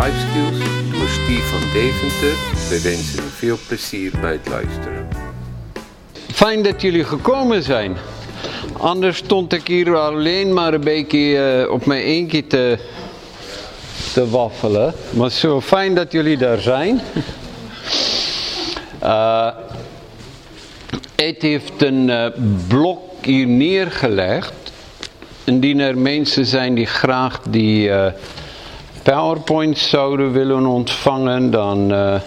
Life Skills door Steve van Deventer. We wensen u veel plezier bij het luisteren. Fijn dat jullie gekomen zijn. Anders stond ik hier alleen maar een beetje uh, op mijn eentje te, te waffelen. Maar zo fijn dat jullie daar zijn. Uh, het heeft een uh, blok hier neergelegd. Indien er mensen zijn die graag die PowerPoint zouden willen ontvangen, dan, uh,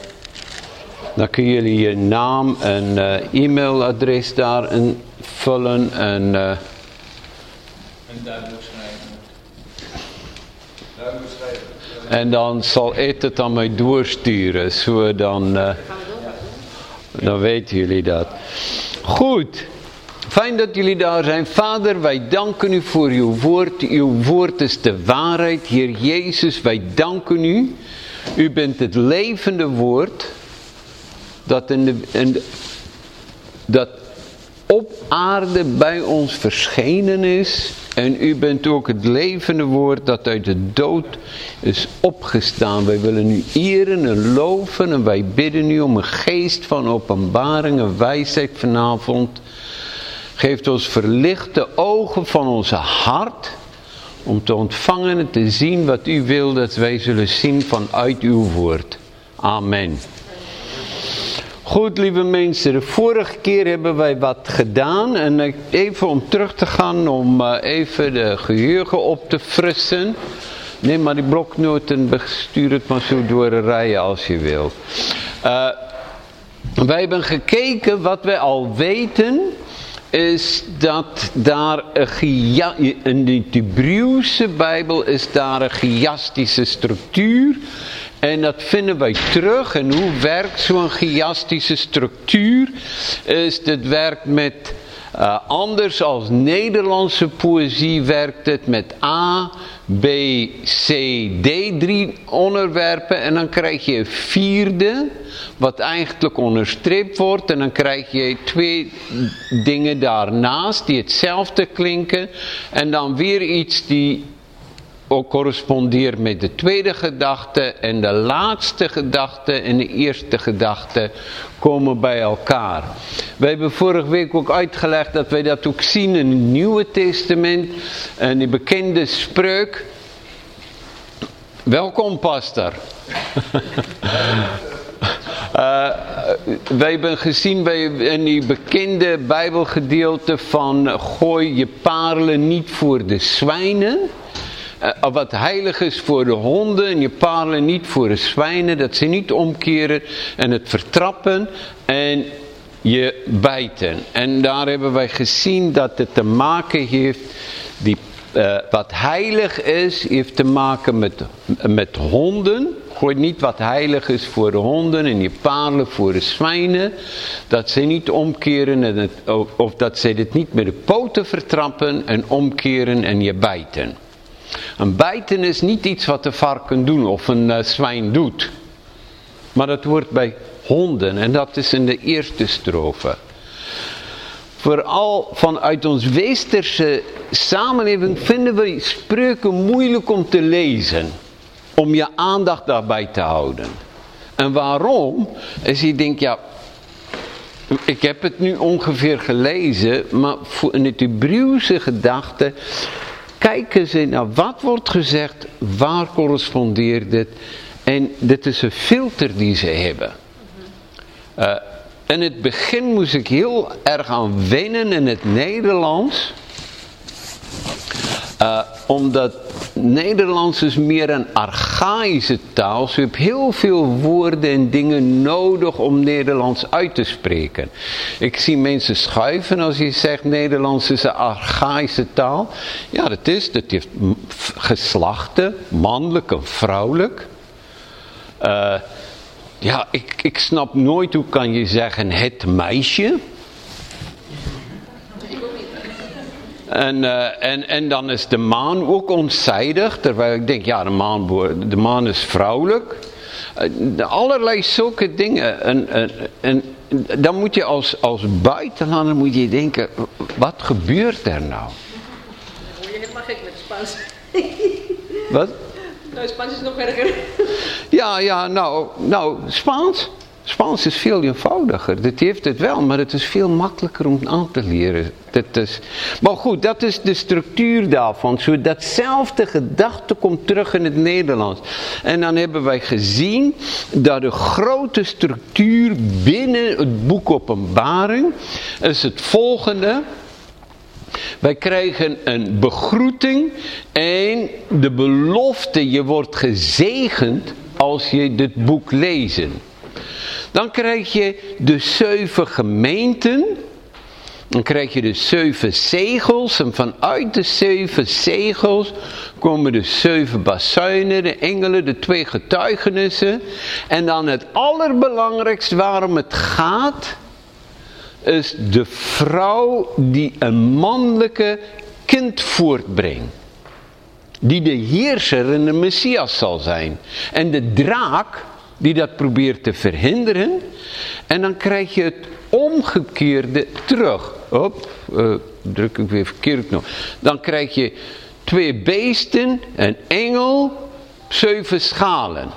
dan kun jullie je naam en uh, e-mailadres daarin vullen en, en duidelijk schrijven. Duidelijk schrijven. En dan zal ik het aan mij doorsturen, zo dan, dan weten jullie dat. Goed. Fijn dat jullie daar zijn. Vader, wij danken u voor uw woord. Uw woord is de waarheid. Heer Jezus, wij danken u. U bent het levende woord. Dat, in de, dat op aarde bij ons verschenen is. En u bent ook het levende woord dat uit de dood is opgestaan. Wij willen u eren en loven en wij bidden u om een geest van openbaring en wijsheid vanavond. Geeft ons verlichte ogen van onze hart om te ontvangen en te zien wat u wil dat wij zullen zien vanuit uw woord. Amen. Goed, lieve mensen, de vorige keer hebben wij wat gedaan en even om terug te gaan, om even de geheugen op te frissen. Neem maar die bloknoten, stuur het maar zo door de rijen als je wil. Uh, wij hebben gekeken wat wij al weten is dat daar een in de Hebreeuwse Bijbel is daar een chiastische structuur. En dat vinden wij terug. En hoe werkt zo'n chiastische structuur? Is het werkt met uh, anders als Nederlandse poëzie werkt het met A, B, C, D, drie onderwerpen. En dan krijg je een vierde, wat eigenlijk onderstreept wordt. En dan krijg je twee dingen daarnaast die hetzelfde klinken. En dan weer iets die correspondeert met de tweede gedachte en de laatste gedachte en de eerste gedachte komen bij elkaar. We hebben vorige week ook uitgelegd dat wij dat ook zien in het Nieuwe Testament en die bekende spreuk. Welkom pastor. Uh, wij hebben gezien bij, in die bekende bijbelgedeelte van gooi je parelen niet voor de zwijnen. Uh, wat heilig is voor de honden en je parelen niet voor de zwijnen. Dat ze niet omkeren en het vertrappen en je bijten. En daar hebben wij gezien dat het te maken heeft, die, uh, wat heilig is, heeft te maken met, met honden. Gooi niet wat heilig is voor de honden en je palen voor de zwijnen. Dat ze niet omkeren en het, of dat ze dit niet met de poten vertrappen en omkeren en je bijten. Een bijten is niet iets wat de varken doen of een uh, zwijn doet. Maar dat wordt bij honden en dat is in de eerste strofe. Vooral vanuit ons westerse samenleving vinden we spreuken moeilijk om te lezen. Om je aandacht daarbij te houden. En waarom? Is je denkt, ja, ik heb het nu ongeveer gelezen, maar in het Hebreeuwse gedachte kijken ze naar wat wordt gezegd, waar correspondeert dit. En dit is een filter die ze hebben. Uh, in het begin moest ik heel erg aan wennen in het Nederlands. Uh, omdat Nederlands is meer een archaïsche taal. Je hebt heel veel woorden en dingen nodig om Nederlands uit te spreken. Ik zie mensen schuiven als je zegt Nederlands is een archaïsche taal. Ja, dat is. Dat heeft geslachten, mannelijk en vrouwelijk. Uh, ja, ik, ik snap nooit hoe kan je zeggen het meisje. En, uh, en, en dan is de maan ook onzijdig. Terwijl ik denk, ja, de maan, de maan is vrouwelijk. Uh, allerlei zulke dingen. En, en, en dan moet je als, als buitenlander moet je denken, wat gebeurt er nou? Word je helemaal gek met Spaans. Wat? Nou, Spaans is nog erger. Ja, ja, nou, nou, Spaans. Spaans is veel eenvoudiger. Dat heeft het wel, maar het is veel makkelijker om aan te leren. Dat is, maar goed, dat is de structuur daarvan. Zo datzelfde gedachte komt terug in het Nederlands. En dan hebben wij gezien dat de grote structuur binnen het boek Openbaring is het volgende. Wij krijgen een begroeting en de belofte, je wordt gezegend als je dit boek leest. Dan krijg je de zeven gemeenten. Dan krijg je de zeven zegels. En vanuit de zeven zegels komen de zeven bazuinen, de engelen, de twee getuigenissen. En dan het allerbelangrijkste waarom het gaat, is de vrouw die een mannelijke kind voortbrengt. Die de heerser en de Messias zal zijn. En de draak die dat probeert te verhinderen. En dan krijg je het omgekeerde terug. Op, uh, druk ik weer verkeerd nog. Dan krijg je twee beesten, een engel, zeven schalen.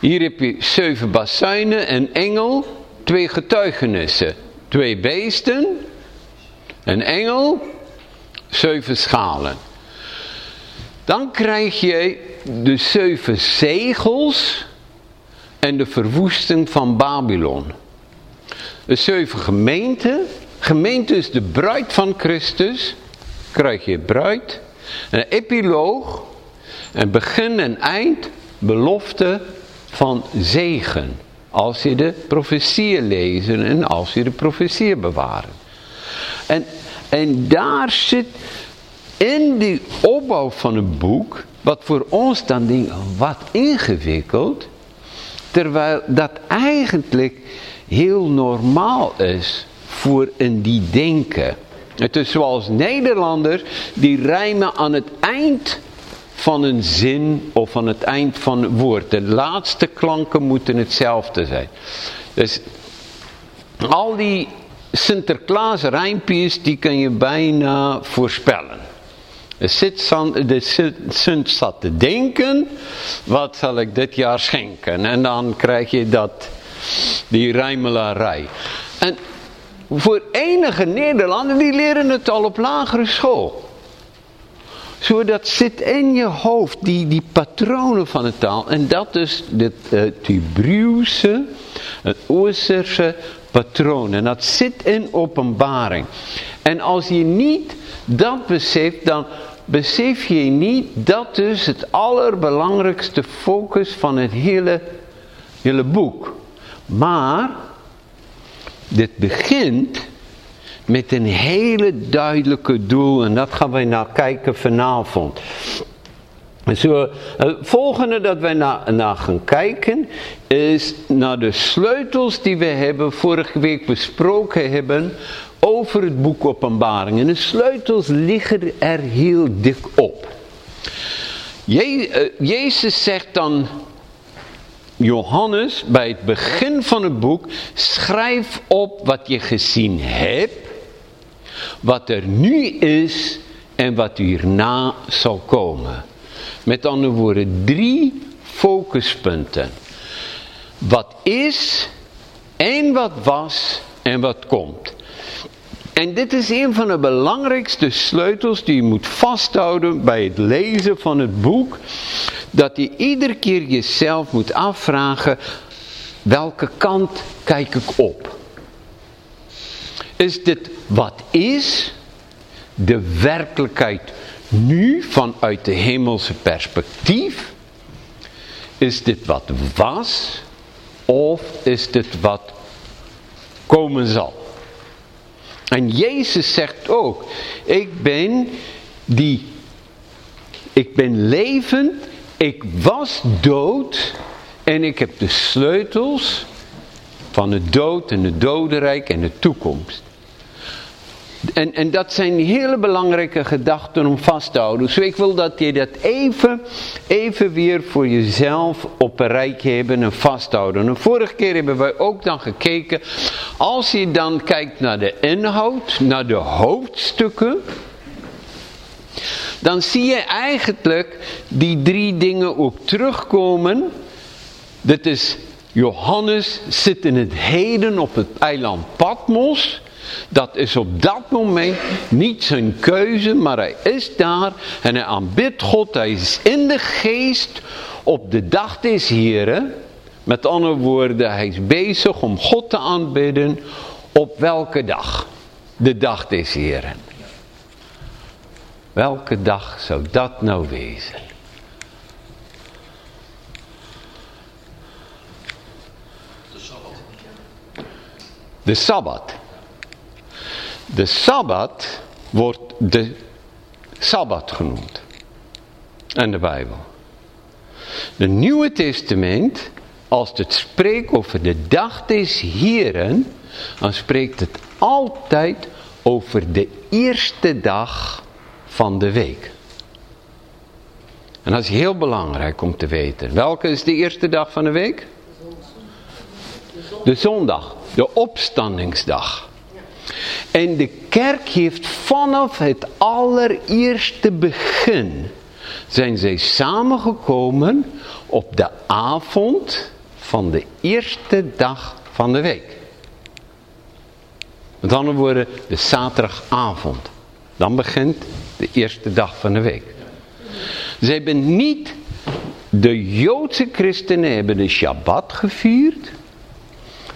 Hier heb je zeven bassijnen, een engel, twee getuigenissen. Twee beesten, een engel, zeven schalen. Dan krijg je de zeven zegels en de verwoesting van Babylon. De zeven gemeenten. Gemeente is de bruid van Christus. Krijg je bruid. Een epiloog. Een begin en eind. Belofte van zegen. Als je de profetieën lezen en als je de profetieën bewaren. En, en daar zit in die opbouw van het boek, wat voor ons dan denkt, wat ingewikkeld, terwijl dat eigenlijk heel normaal is voor een die denken. Het is zoals Nederlanders die rijmen aan het eind van een zin of aan het eind van een woord. De laatste klanken moeten hetzelfde zijn. Dus al die Sinterklaas rijmpjes die kan je bijna voorspellen. De Sint zat te denken, wat zal ik dit jaar schenken? En dan krijg je dat, die rijmelarij. En voor enige Nederlanders, die leren het al op lagere school. Zo dat zit in je hoofd, die, die patronen van de taal. En dat is het, het Hebreeuwse, het Oosterse patroon. En dat zit in openbaring. En als je niet dat beseft, dan besef je niet dat dus het allerbelangrijkste focus van het hele, hele boek. Maar, dit begint met een hele duidelijke doel en dat gaan wij naar kijken vanavond. Het volgende dat wij naar, naar gaan kijken is naar de sleutels die we hebben vorige week besproken hebben over het boek Openbaring. En de sleutels liggen er heel dik op. Je, uh, Jezus zegt dan Johannes bij het begin van het boek, schrijf op wat je gezien hebt, wat er nu is en wat hierna zal komen. Met andere woorden, drie focuspunten. Wat is en wat was en wat komt. En dit is een van de belangrijkste sleutels die je moet vasthouden bij het lezen van het boek. Dat je iedere keer jezelf moet afvragen, welke kant kijk ik op? Is dit wat is, de werkelijkheid nu vanuit de hemelse perspectief? Is dit wat was of is dit wat komen zal? En Jezus zegt ook, ik ben die, ik ben levend, ik was dood en ik heb de sleutels van de dood en de dodenrijk en de toekomst. En, en dat zijn hele belangrijke gedachten om vast te houden. Dus ik wil dat je dat even, even weer voor jezelf op een rijtje hebben en vasthouden. En vorige keer hebben wij ook dan gekeken, als je dan kijkt naar de inhoud, naar de hoofdstukken, dan zie je eigenlijk die drie dingen ook terugkomen. Dat is Johannes zit in het heden op het eiland Patmos. Dat is op dat moment niet zijn keuze, maar hij is daar en hij aanbidt God. Hij is in de geest op de dag des Heren. Met andere woorden, hij is bezig om God te aanbidden. Op welke dag? De dag des Heren. Welke dag zou dat nou wezen? De Sabbat. De Sabbat. De Sabbat wordt de Sabbat genoemd. En de Bijbel. De Nieuwe Testament, als het spreekt over de dag des Heren, dan spreekt het altijd over de eerste dag van de week. En dat is heel belangrijk om te weten. Welke is de eerste dag van de week? De zondag, de opstandingsdag. En de kerk heeft vanaf het allereerste begin zijn zij samengekomen op de avond van de eerste dag van de week. Met andere woorden, de zaterdagavond. Dan begint de eerste dag van de week. Ze hebben niet, de Joodse christenen hebben de Shabbat gevierd.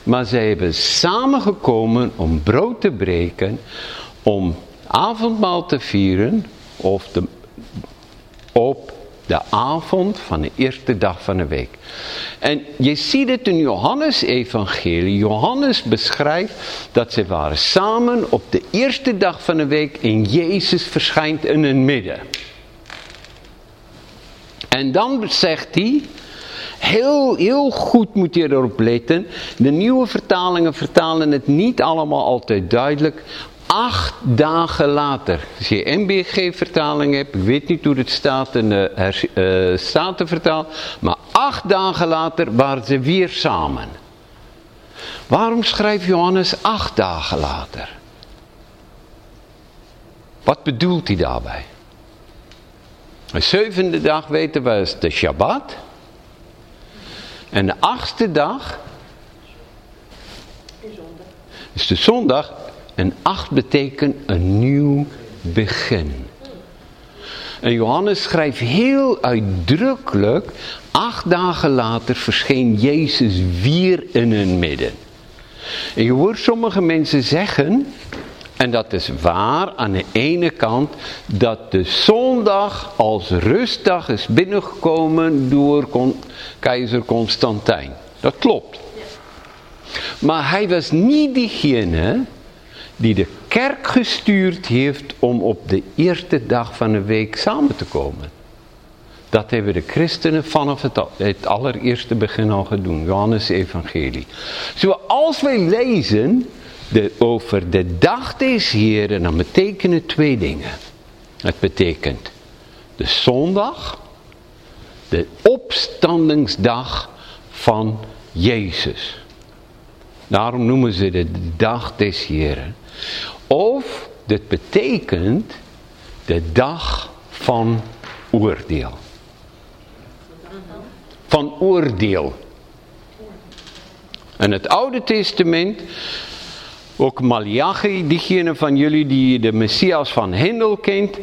Maar zij hebben samengekomen om brood te breken, om avondmaal te vieren, of de, op de avond van de eerste dag van de week. En je ziet het in Johannes evangelie. Johannes beschrijft dat ze waren samen op de eerste dag van de week en Jezus verschijnt in hun midden. En dan zegt hij, heel, heel goed moet je erop letten. De nieuwe vertalingen vertalen het niet allemaal altijd duidelijk. Acht dagen later. Als je NBG-vertaling hebt, ik weet niet hoe het staat in de uh, Statenvertaal. Maar acht dagen later waren ze weer samen. Waarom schrijft Johannes acht dagen later? Wat bedoelt hij daarbij? De zevende dag weten we is de Shabbat. En de achtste dag is de zondag. En acht betekent een nieuw begin. En Johannes schrijft heel uitdrukkelijk, acht dagen later verscheen Jezus weer in hun midden. En je hoort sommige mensen zeggen, en dat is waar aan de ene kant, dat de zondag als rustdag is binnengekomen door keizer Constantijn. Dat klopt. Maar hij was niet diegene die de kerk gestuurd heeft om op de eerste dag van de week samen te komen. Dat hebben de christenen vanaf het, het allereerste begin al gedaan. Johannes evangelie. Zoals wij lezen de, over de dag des Heren, dan betekenen twee dingen. Het betekent de zondag, de opstandingsdag van Jezus. Daarom noemen ze de dag des Heren. Of dit betekent de dag van oordeel. Van oordeel. En het Oude Testament, ook Malachi, diegene van jullie die de Messias van Hendel kent,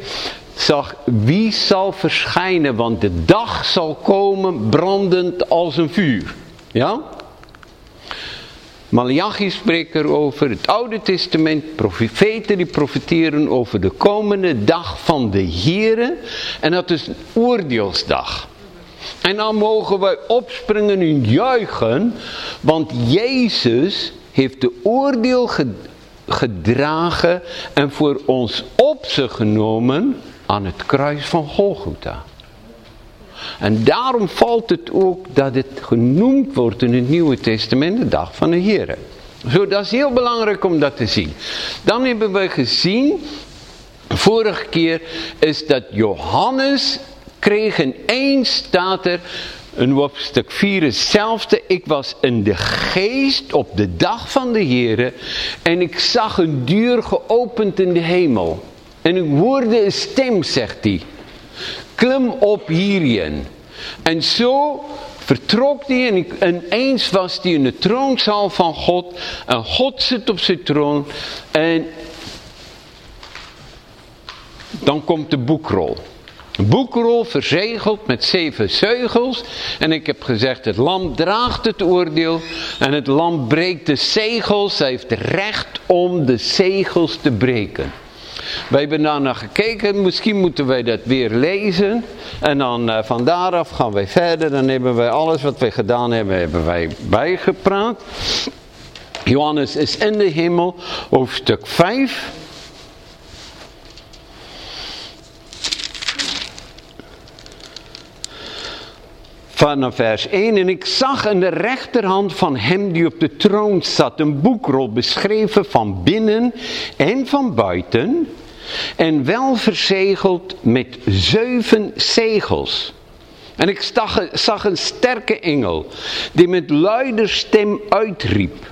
zag wie zal verschijnen, want de dag zal komen brandend als een vuur. Ja? Malachi spreekt erover, het Oude Testament, profeten die profiteren over de komende dag van de Here. En dat is een oordeelsdag. En dan mogen wij opspringen en juichen, want Jezus heeft de oordeel gedragen en voor ons op zich genomen aan het kruis van Golgotha. En daarom valt het ook dat het genoemd wordt in het Nieuwe Testament de dag van de Heer. Zo, dat is heel belangrijk om dat te zien. Dan hebben we gezien, vorige keer, is dat Johannes kreeg in één staat er, een hoofdstuk 4 hetzelfde. Ik was in de geest op de dag van de Heer en ik zag een deur geopend in de hemel. En ik hoorde een stem, zegt hij. Klim op hierin. En zo vertrok hij en, ik, en eens was hij in de troonzaal van God. En God zit op zijn troon. En dan komt de boekrol. Boekrol verzegeld met zeven zeugels. En ik heb gezegd, het lam draagt het oordeel. En het lam breekt de zegels. Hij heeft recht om de zegels te breken. Wij hebben daar naar gekeken. Misschien moeten wij dat weer lezen. En dan uh, van daaraf gaan wij verder. Dan hebben wij alles wat wij gedaan hebben, hebben wij bijgepraat. Johannes is in de hemel, hoofdstuk 5. Vanaf vers 1. En ik zag in de rechterhand van hem die op de troon zat een boekrol beschreven van binnen en van buiten. En wel verzegeld met zeven zegels. En ik zag, een sterke engel die met luider stem uitriep.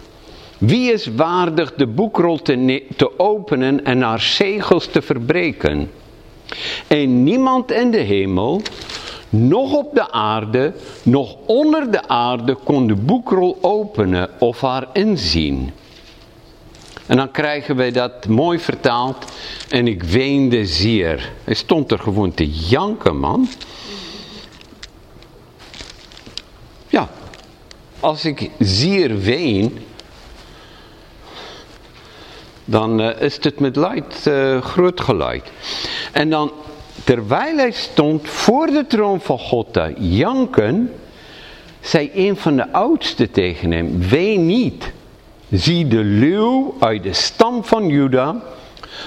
Wie is waardig de boekrol te, te openen en haar zegels te verbreken? En niemand in de hemel, nog op de aarde, nog onder de aarde kon de boekrol openen of haar inzien. En dan krijgen wij dat mooi vertaald. En ik weende zeer. Hij stond er gewoon te janken, man. Ja, als ik zeer ween, dan uh, is het met luid, uh, groot geluid. En dan Terwijl hij stond voor de troon van God janken, zei een van de oudsten tegen hem, wee niet. Zie de leeuw uit de stam van Juda,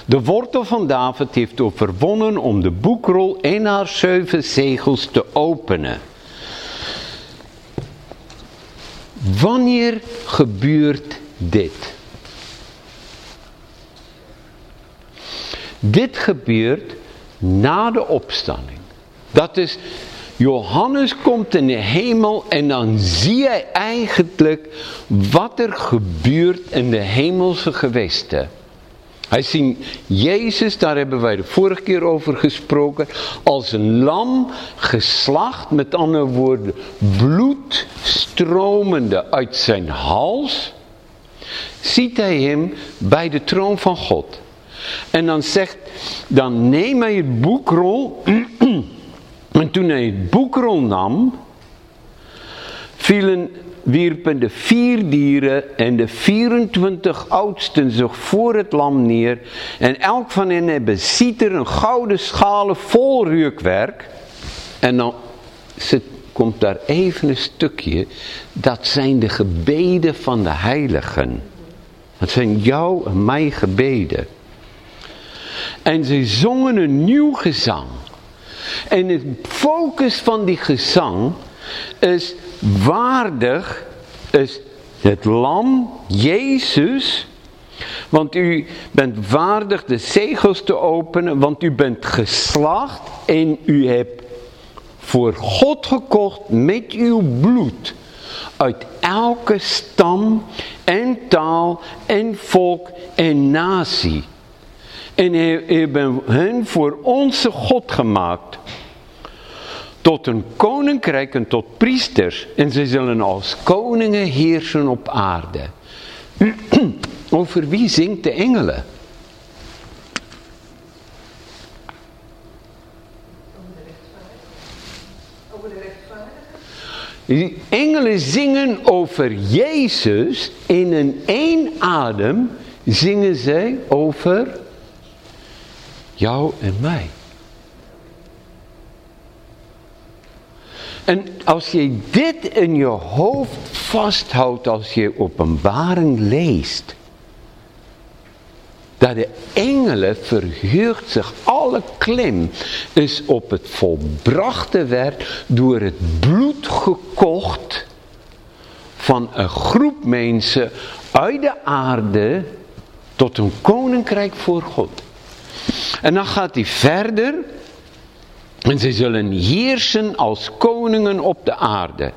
de wortel van David heeft overwonnen om de boekrol en haar zeven zegels te openen. Wanneer gebeurt dit? Dit gebeurt na de opstanding. Dat is, Johannes komt in de hemel en dan zie hij eigenlijk wat er gebeurt in de hemelse gewesten. Hij ziet Jezus, daar hebben wij de vorige keer over gesproken, als een lam geslacht, met andere woorden, bloed stromende uit zijn hals, ziet hij hem bij de troon van God. En dan zegt, dan neem hij het boekrol. en toen hij het boekrol nam, vielen, wierpen de vier dieren en de 24 oudsten zich voor het lam neer. En elk van hen hebben er een gouden schalen vol reukwerk. En dan zit, komt daar even een stukje. Dat zijn de gebeden van de heiligen. Dat zijn jouw en mijn gebeden. En ze zongen een nieuw gezang. En het focus van die gezang is waardig, is het lam, Jezus. Want u bent waardig de zegels te openen, want u bent geslacht en u hebt voor God gekocht met uw bloed. Uit elke stam en taal en volk en natie. En hij heeft hen voor onze God gemaakt. Tot een koninkrijk en tot priesters. En ze zullen als koningen heersen op aarde. Over wie zingt de engelen? Die engelen zingen over Jezus in een één adem zingen zij over Jou en mij. En als je dit in je hoofd vasthoudt als je openbaring leest. Dat de engelen verheugt zich, alle klim is op het volbrachte werk door het bloed gekocht van een groep mensen uit de aarde tot een koninkrijk voor God. En dan gaat hij verder. En ze zullen heersen als koningen op de aarde.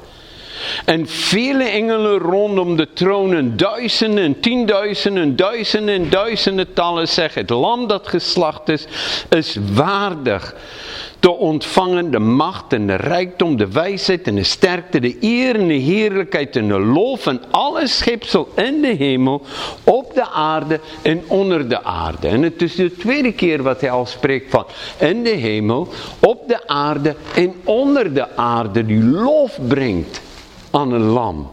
En vele engelen rondom de troon en duizenden en tienduizenden en duizenden en duizenden tallen zeggen, het lam dat geslacht is, is waardig te ontvangen de macht en de rijkdom, de wijsheid en de sterkte, de eer en de heerlijkheid en de lof en alle schepsel in de hemel, op de aarde en onder de aarde. En het is de tweede keer wat hij al spreekt van in de hemel, op de aarde en onder de aarde, die lof brengt aan een lam.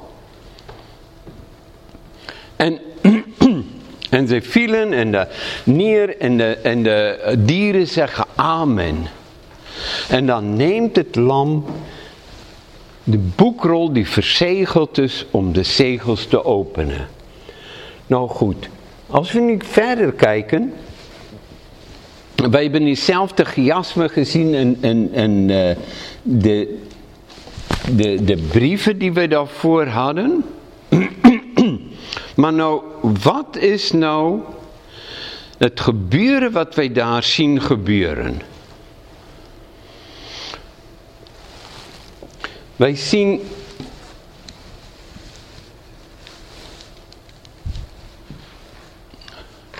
En, en ze vielen en de neer en de, en de dieren zeggen amen. En dan neemt het lam de boekrol die verzegeld is om de zegels te openen. Nou goed, als we nu verder kijken. Wij hebben diezelfde chiasme gezien in, in, in uh, de, de, de brieven die we daarvoor hadden. maar nou, wat is nou het gebeuren wat wij daar zien gebeuren? Wij zien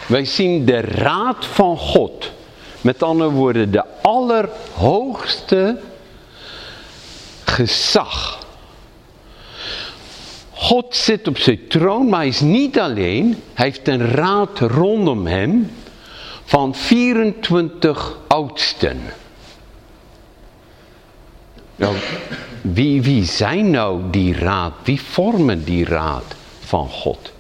Wij zien de raad van God. Met andere woorden, de allerhoogste gezag. God zit op zijn troon, maar hij is niet alleen. Hij heeft een raad rondom hem van 24 oudsten. Nou, wie, wie zijn nou die raad? Wie vormen die raad van God?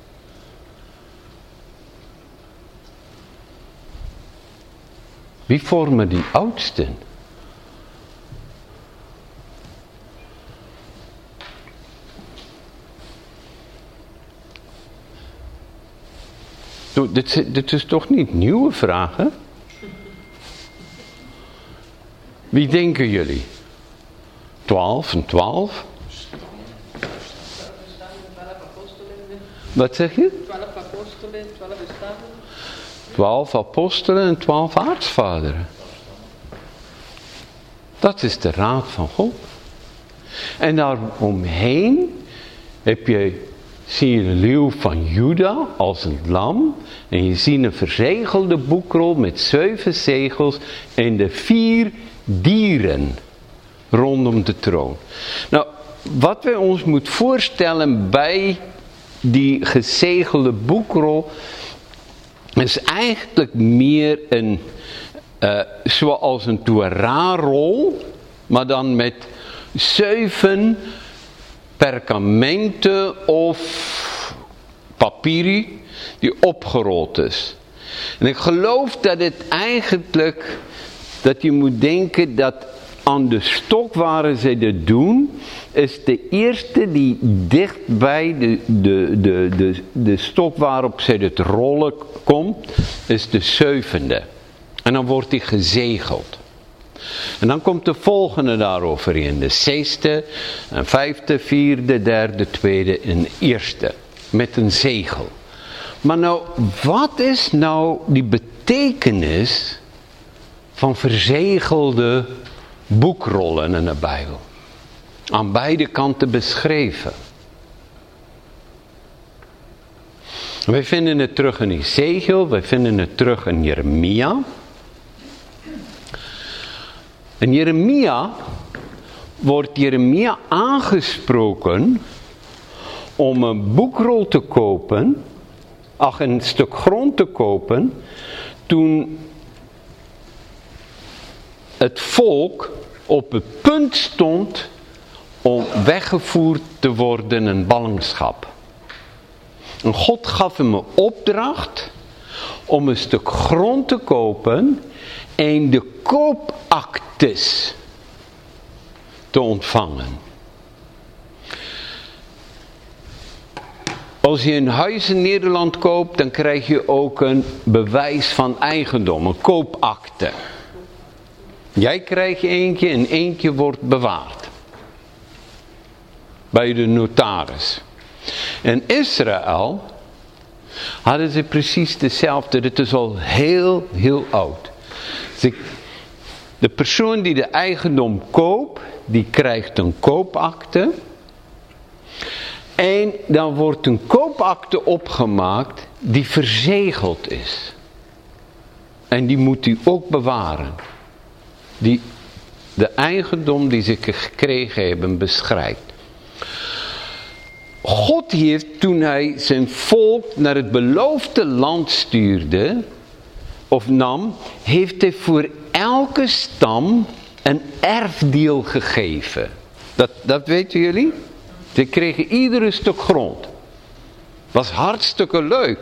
Wie vormen die oudsten? Dit, dit is toch niet nieuwe vragen? Wie denken jullie? 12 en 12. Wat zeg je? 12 apostelen, 12 discipelen. 12 apostelen en 12 aartsvaderen. Dat is de raad van God. En daaromheen heb je, zie je de leeuw van Juda als een lam. En je ziet een verzegelde boekrol met zeven zegels en de vier dieren rondom de troon. Nou, wat wij ons moeten voorstellen bij die gezegelde boekrol is eigenlijk meer een, uh, zoals een Torah-rol, maar dan met zeven perkamenten of papieren die opgerold is. En ik geloof dat het eigenlijk, dat je moet denken dat aan de stok waar ze dit doen, is de eerste die dicht bij de, de, de, de, de stok waarop ze het rollen komt, is de zevende. En dan wordt die gezegeld. En dan komt de volgende daarover in. De zesde, een vijfde, vierde, derde, tweede en eerste. Met een zegel. Maar nou, wat is nou die betekenis van verzegelde boekrollen in de Bijbel. Aan beide kanten beschreven. Wij vinden het terug in Ezekiel, wij vinden het terug in Jeremia. In Jeremia wordt Jeremia aangesproken om een boekrol te kopen, ach een stuk grond te kopen, toen het volk op het punt stond om weggevoerd te worden in ballingschap. En God gaf hem een opdracht om een stuk grond te kopen en de koopactes te ontvangen. Als je een huis in Nederland koopt, dan krijg je ook een bewijs van eigendom, een koopakte. Jij krijgt eentje en eentje wordt bewaard. Bij de notaris. In Israël hadden ze precies dezelfde. Het is al heel, heel oud. De persoon die de eigendom koopt, die krijgt een koopakte. En dan wordt een koopakte opgemaakt die verzegeld is. En die moet u ook bewaren. Die de eigendom die ze gekregen hebben beschrijft. God heeft toen hij zijn volk naar het beloofde land stuurde, of nam, heeft hij voor elke stam een erfdeel gegeven. Dat, dat weten jullie? Ze kregen iedere stuk grond. Was hartstikke leuk.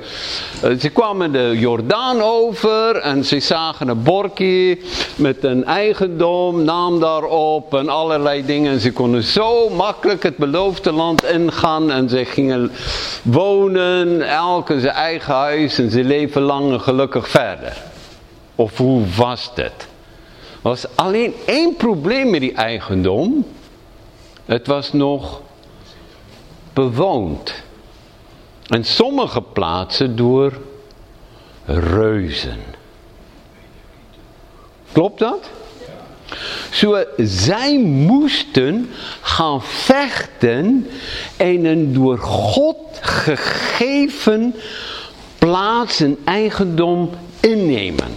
Eh, ze kwamen de Jordaan over en ze zagen een borkje met een eigendom, naam daarop en allerlei dingen. ze konden zo makkelijk het beloofde land ingaan en ze gingen wonen, elk in zijn eigen huis en ze leven lang en gelukkig verder. Of hoe was het? Er was alleen één probleem met die eigendom. Het was nog bewoond. En sommige plaatsen door reuzen. Klopt dat? Zo, zij moesten gaan vechten en een door God gegeven plaats en eigendom innemen.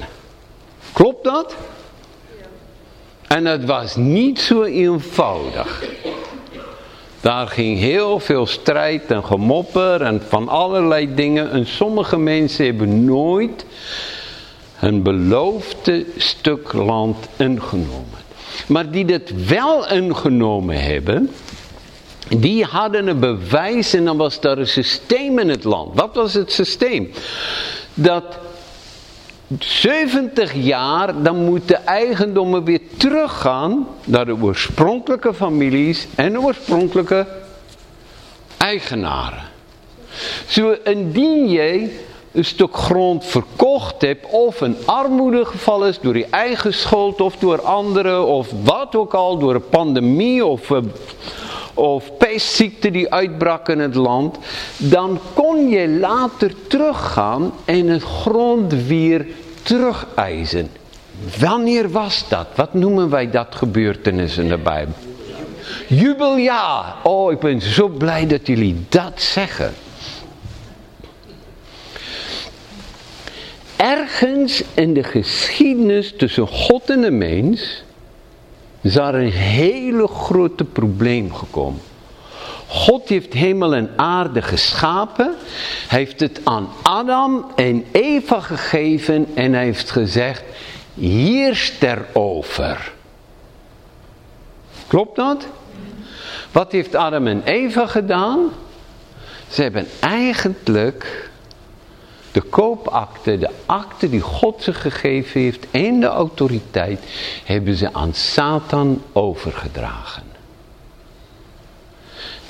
Klopt dat? En het was niet zo eenvoudig. Daar ging heel veel strijd en gemopper en van allerlei dingen. En sommige mensen hebben nooit een beloofde stuk land ingenomen. Maar die dit wel ingenomen hebben, die hadden een bewijs en dan was daar een systeem in het land. Wat was het systeem? Dat 70 jaar, dan moeten eigendommen weer teruggaan naar de oorspronkelijke families en de oorspronkelijke eigenaren. Zo, indien jij een stuk grond verkocht hebt of een armoedegeval is door je eigen schuld of door anderen of wat ook al, door een pandemie of, eh, of pestziekte die uitbrak in het land, dan kon je later teruggaan en het grond weer terugeisen. Wanneer was dat? Wat noemen wij dat gebeurtenis in de Bijbel? Jubeljaar. Oh, ik ben zo blij dat jullie dat zeggen. Ergens in de geschiedenis tussen God en de mens is daar een hele grote probleem gekomen. God heeft hemel en aarde geschapen. Heeft het aan Adam en Eva gegeven en heeft gezegd, heerst erover. Klopt dat? Wat heeft Adam en Eva gedaan? Ze hebben eigenlijk de koopakte, de akte die God ze gegeven heeft en de autoriteit, hebben ze aan Satan overgedragen.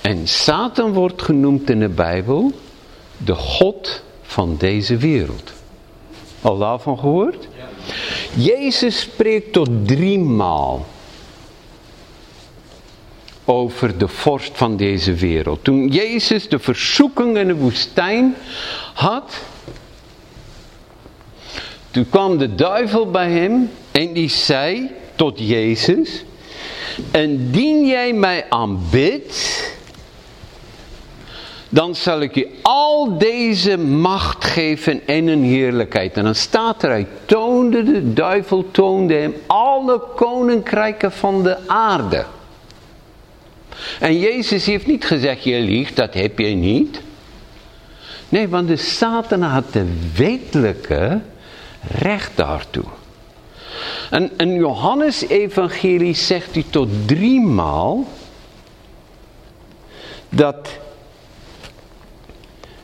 En Satan wordt genoemd in de Bijbel de God van deze wereld. Al daarvan gehoord? Jezus spreekt tot drie maal over de vorst van deze wereld. Toen Jezus de verzoeking in de woestijn had, toen kwam de duivel bij hem en die zei tot Jezus, indien jij mij aanbidt, dan zal ik je al deze macht geven en een heerlijkheid. En dan staat er, hij toonde, de duivel toonde hem alle koninkrijken van de aarde. En Jezus heeft niet gezegd, je liegt, dat heb je niet. Nee, want de Satan had de wetelijke recht daartoe. En in Johannes evangelie zegt hij tot drie maal dat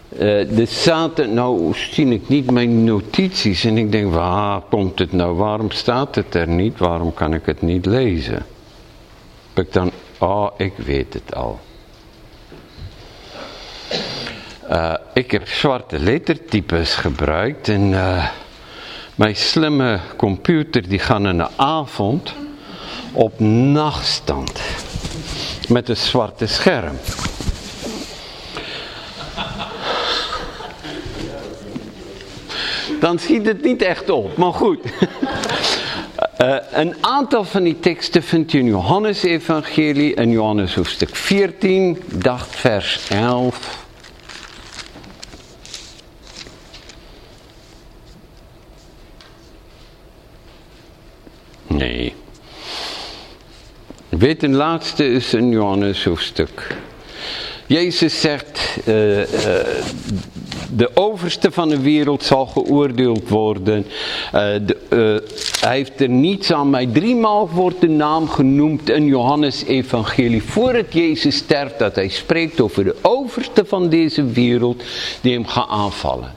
uh, de Satan, nou zie ik niet mijn notities en ik denk, waar komt het nou, waarom staat het er niet, waarom kan ik het niet lezen? Ik dan, oh ik weet het al. Uh, ik heb zwarte lettertypes gebruikt en uh, mijn slimme computer die gaan in de avond op nachtstand met een zwarte scherm. Dan schiet het niet echt op. Maar goed. Uh, een aantal van die teksten vindt u in Johannes evangelie, in Johannes hoofdstuk 14, dacht vers 11. Nee. Weet een laatste is in Johannes hoofdstuk. Jezus zegt, uh, de overste van de wereld zal geoordeeld worden. Uh, de, hij heeft er niets aan mij. Driemaal wordt de naam genoemd in Johannes evangelie. Voordat Jezus sterft, dat hij spreekt over de overste van deze wereld die hem gaat aanvallen.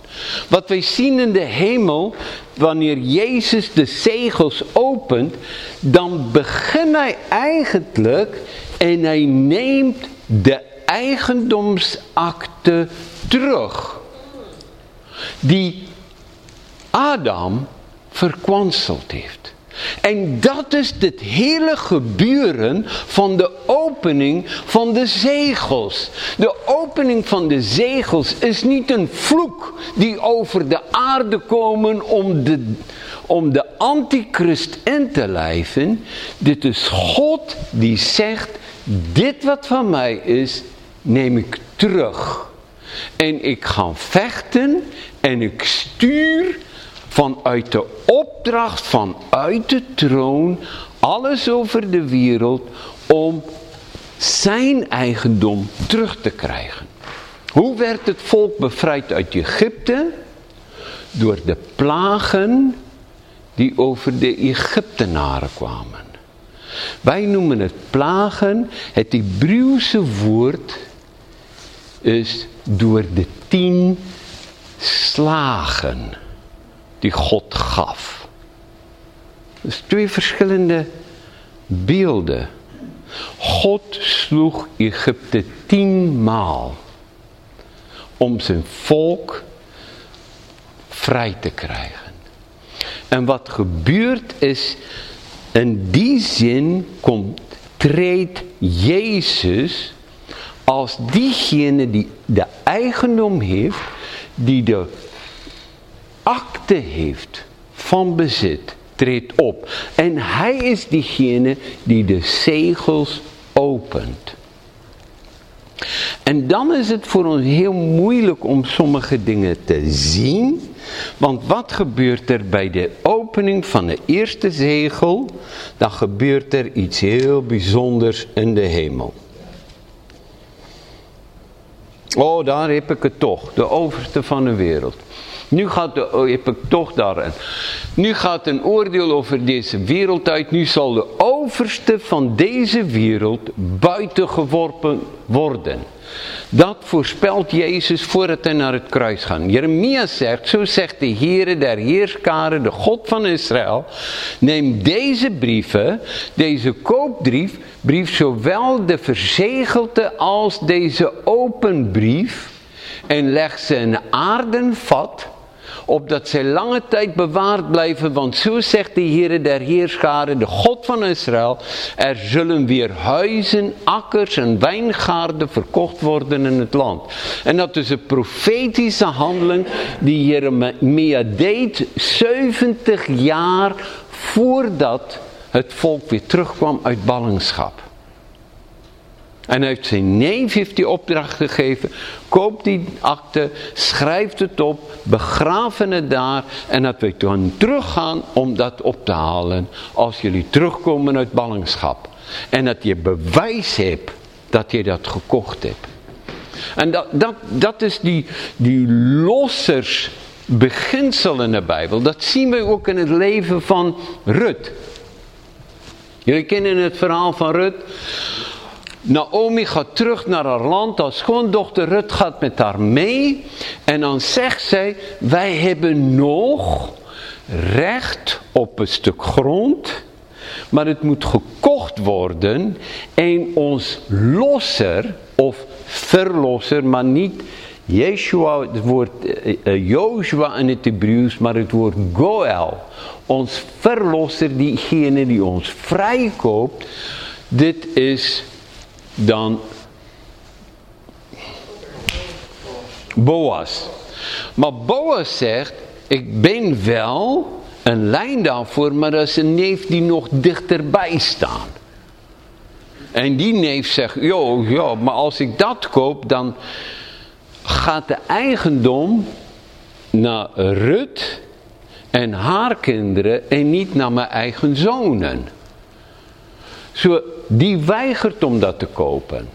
Wat wij zien in de hemel, wanneer Jezus de zegels opent, dan begint hij eigenlijk en hij neemt de eigendomsakte terug. Die Adam verkwanseld heeft. En dat is het hele gebeuren van de opening van de zegels. De opening van de zegels is niet een vloek die over de aarde komen om de, om de antichrist in te lijven. Dit is God die zegt, dit wat van mij is, neem ik terug. En ik ga vechten en ik stuur vanuit de opdracht vanuit de troon alles over de wereld om zijn eigendom terug te krijgen. Hoe werd het volk bevrijd uit Egypte? Door de plagen die over de Egyptenaren kwamen. Wij noemen het plagen, het Hebreeuwse woord is door de tien slagen die God gaf. Dus twee verschillende beelden. God sloeg Egypte tienmaal om zijn volk vrij te krijgen. En wat gebeurt is, in die zin komt, treedt Jezus als diegene die de eigendom heeft, die de akte heeft van bezit, treedt op. En hij is diegene die de zegels opent. En dan is het voor ons heel moeilijk om sommige dingen te zien. Want wat gebeurt er bij de opening van de eerste zegel? Dan gebeurt er iets heel bijzonders in de hemel. Oh, daar heb ik het toch. De overste van de wereld. Nu gaat de, oh, heb ik toch daarin. Nu gaat een oordeel over deze wereld uit. Nu zal de overste van deze wereld buiten geworpen worden. Dat voorspelt Jezus voordat hij naar het kruis gaat. Jeremia zegt, zo zegt de Heere der Heerskaren, de God van Israël. Neem deze brieven, deze koopbrief, brief zowel de verzegelde als deze open brief. En leg ze in aarden vat opdat zij lange tijd bewaard blijven, want zo zegt de Heere der Heerscharen, de God van Israël, er zullen weer huizen, akkers en wijngaarden verkocht worden in het land. En dat is een profetische handeling die Jeremia deed 70 jaar voordat het volk weer terugkwam uit ballingschap. En heeft zijn neef heeft die opdracht gegeven. Koop die akte, schrijf het op, begraven het daar. En dat we dan teruggaan om dat op te halen. Als jullie terugkomen uit ballingschap. En dat je bewijs hebt dat je dat gekocht hebt. En dat, dat, dat is die, die lossers beginsel in de Bijbel. Dat zien we ook in het leven van Rut. Jullie kennen het verhaal van Rut. Naomi gaat terug naar haar land, als schoondochter Rut gaat met haar mee. En dan zegt zij, wij hebben nog recht op een stuk grond. Maar het moet gekocht worden en ons losser of verlosser, maar niet Yeshua, het woord uh, Joshua in het Hebreeuws, maar het woord Goel. Ons verlosser, diegene die ons vrijkoopt, dit is dan Boas. Maar Boas zegt, ik ben wel een lijn daarvoor, maar dat is een neef die nog dichterbij staat. En die neef zegt, joh, ja, maar als ik dat koop, dan gaat de eigendom naar Rut en haar kinderen en niet naar mijn eigen zonen. Zo, die weigert om dat te kopen.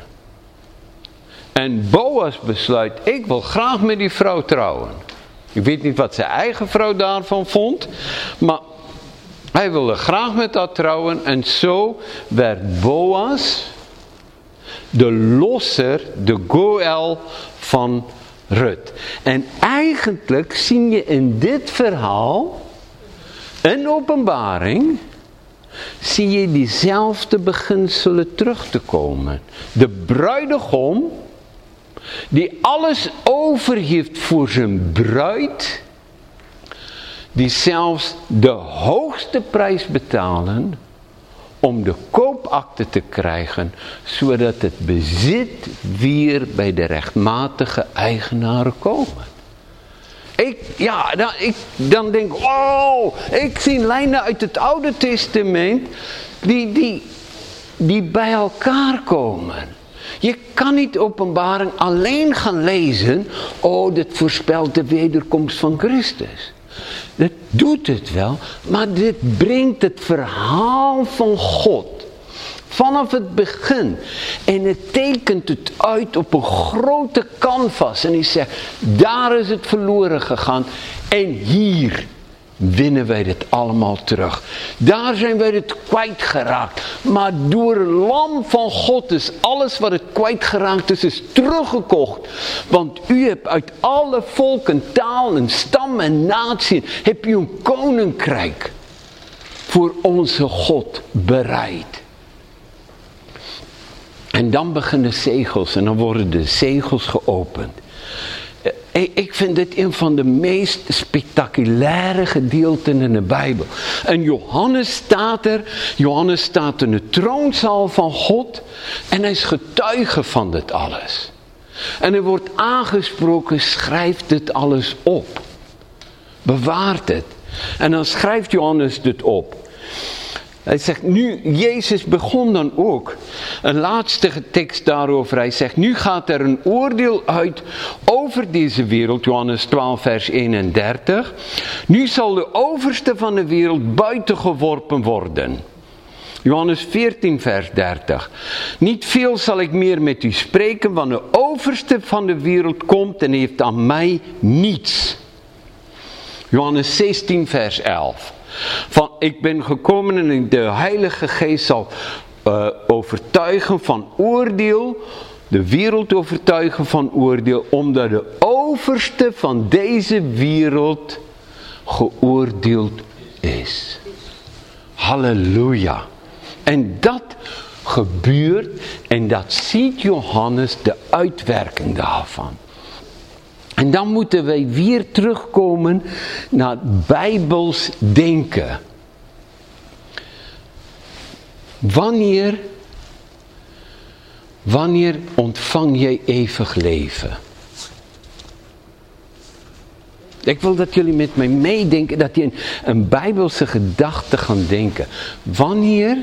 En Boas besluit, ik wil graag met die vrouw trouwen. Ik weet niet wat zijn eigen vrouw daarvan vond, maar hij wilde graag met haar trouwen. En zo werd Boas de losser, de Goel van Rut. En eigenlijk zie je in dit verhaal, een openbaring, zie je diezelfde beginselen terug te komen. De bruidegom, die alles overgeeft voor zijn bruid, die zelfs de hoogste prijs betalen om de koopakte te krijgen, zodat het bezit weer bij de rechtmatige eigenaren komen. Ik, ja, dan, ik, dan denk ik, oh, ik zie lijnen uit het Oude Testament die, die, die bij elkaar komen. Je kan niet openbaring alleen gaan lezen, oh, dit voorspelt de wederkomst van Christus. Dat doet het wel, maar dit brengt het verhaal van God vanaf het begin. En het tekent het uit op een grote canvas. En hij zegt, daar is het verloren gegaan. En hier winnen wij het allemaal terug. Daar zijn wij het kwijtgeraakt. Maar door een lam van God is alles wat het kwijtgeraakt is, is teruggekocht. Want u hebt uit alle volken, taal en stam en natie, heb u een koninkrijk voor onze God bereid. En dan beginnen zegels en dan worden de zegels geopend. Ik vind dit een van de meest spectaculaire gedeelten in de Bijbel. En Johannes staat er, Johannes staat in de troonzaal van God en hij is getuige van dit alles. En er wordt aangesproken, schrijf dit alles op. Bewaart het. En dan schrijft Johannes dit op. Hij zegt, nu, Jezus begon dan ook. Een laatste tekst daarover. Hij zegt, nu gaat er een oordeel uit over deze wereld. Johannes 12 vers 31. Nu zal de overste van de wereld buiten geworpen worden. Johannes 14 vers 30. Niet veel zal ik meer met u spreken, want de overste van de wereld komt en heeft aan mij niets. Johannes 16 vers 11. Van ik ben gekomen en de Heilige Geest zal uh, overtuigen van oordeel. De wereld overtuigen van oordeel. Omdat de overste van deze wereld geoordeeld is. Halleluja. En dat gebeurt en dat ziet Johannes de uitwerking daarvan. En dan moeten wij weer terugkomen naar bijbels denken. Wanneer, wanneer ontvang jij eeuwig leven? Ik wil dat jullie met mij meedenken, dat je een, een bijbelse gedachte gaan denken. Wanneer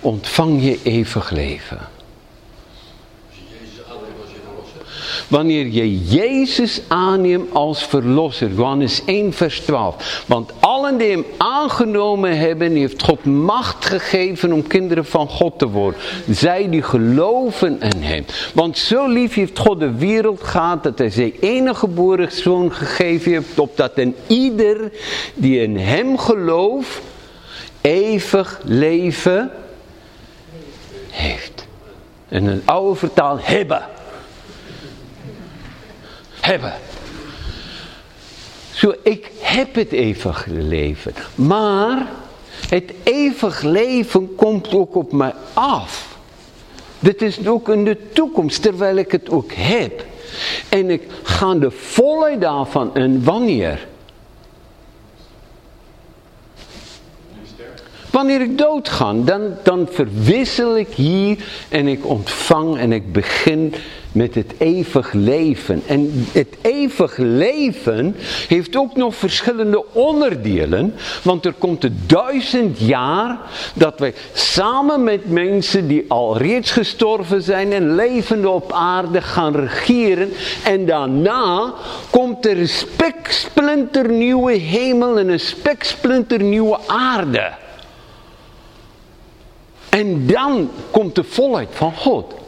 ontvang je eeuwig leven? Wanneer je Jezus aanneemt als verlosser. Johannes 1 vers 12. Want allen die hem aangenomen hebben, heeft God macht gegeven om kinderen van God te worden. Zij die geloven in hem. Want zo lief heeft God de wereld gehad dat hij zijn enige geboren zoon gegeven heeft. Opdat een ieder die in hem gelooft, eeuwig leven heeft. En een oude vertaal hebben hebben. Zo, ik heb het eeuwig leven. Maar het eeuwig leven komt ook op mij af. Dit is ook in de toekomst, terwijl ik het ook heb. En ik ga de volle daarvan in wanneer? Wanneer ik doodga, dan, dan verwissel ik hier en ik ontvang en ik begin met het eeuwig leven. En het eeuwig leven heeft ook nog verschillende onderdelen. Want er komt de duizend jaar dat wij samen met mensen die al reeds gestorven zijn en levende op aarde gaan regeren. En daarna komt er een speksplinternieuwe hemel en een speksplinternieuwe aarde. En dan komt de volheid van God.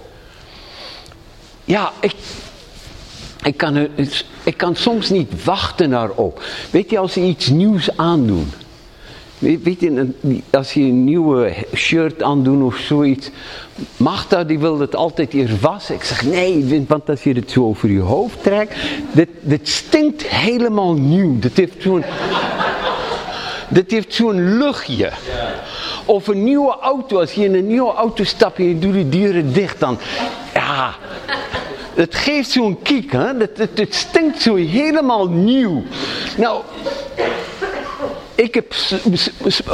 Ja, ik, ik, kan ik kan soms niet wachten daarop. Weet je, als ze iets nieuws aandoen. Weet je, als je een nieuwe shirt aandoet of zoiets. Magda die wil het altijd eerst wassen. Ik zeg nee, want als je het zo over je hoofd trekt. Dit, dit stinkt helemaal nieuw. Dat heeft zo'n... dit heeft zo'n luchtje. Of een nieuwe auto. Als je in een nieuwe auto stapt en je doet de deuren dicht. Dan, ja, het geeft zo'n kiek, hè? Het, het, stinkt zo helemaal nieuw. Nou, ik heb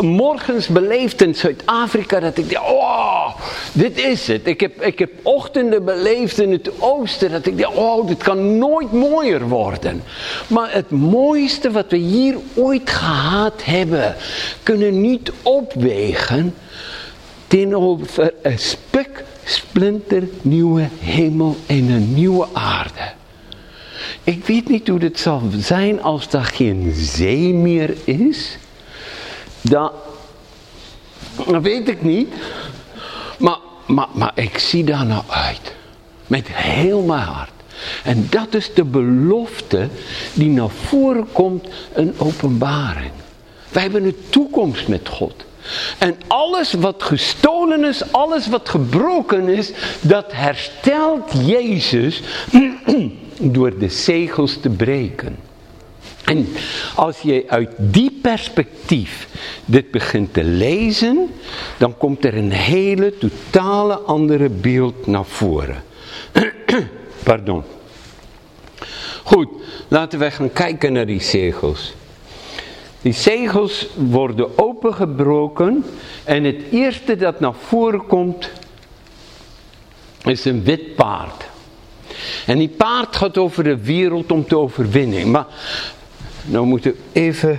morgens beleefd in Zuid-Afrika dat ik dacht, oh, dit is het. Ik heb, ik heb ochtenden beleefd in het oosten dat ik dacht, oh, dit kan nooit mooier worden. Maar het mooiste wat we hier ooit gehad hebben, kunnen niet opwegen tegenover een spek splinternieuwe hemel en een nieuwe aarde. Ik weet niet hoe het zal zijn als er geen zee meer is. Dat, dat weet ik niet. Maar, maar, maar ik zie daar naar uit. Met heel mijn hart. En dat is de belofte die naar voren komt in openbaring. Wij hebben een toekomst met God. En alles wat gestolen is, alles wat gebroken is, dat herstelt Jezus door de zegels te breken. En als je uit die perspectief dit begint te lezen, dan komt er een hele totale andere beeld naar voren. Pardon. Goed, laten we gaan kijken naar die zegels. Die zegels worden opengebroken en het eerste dat naar voren komt is een wit paard. En die paard gaat over de wereld om te overwinnen. Maar nou moeten we even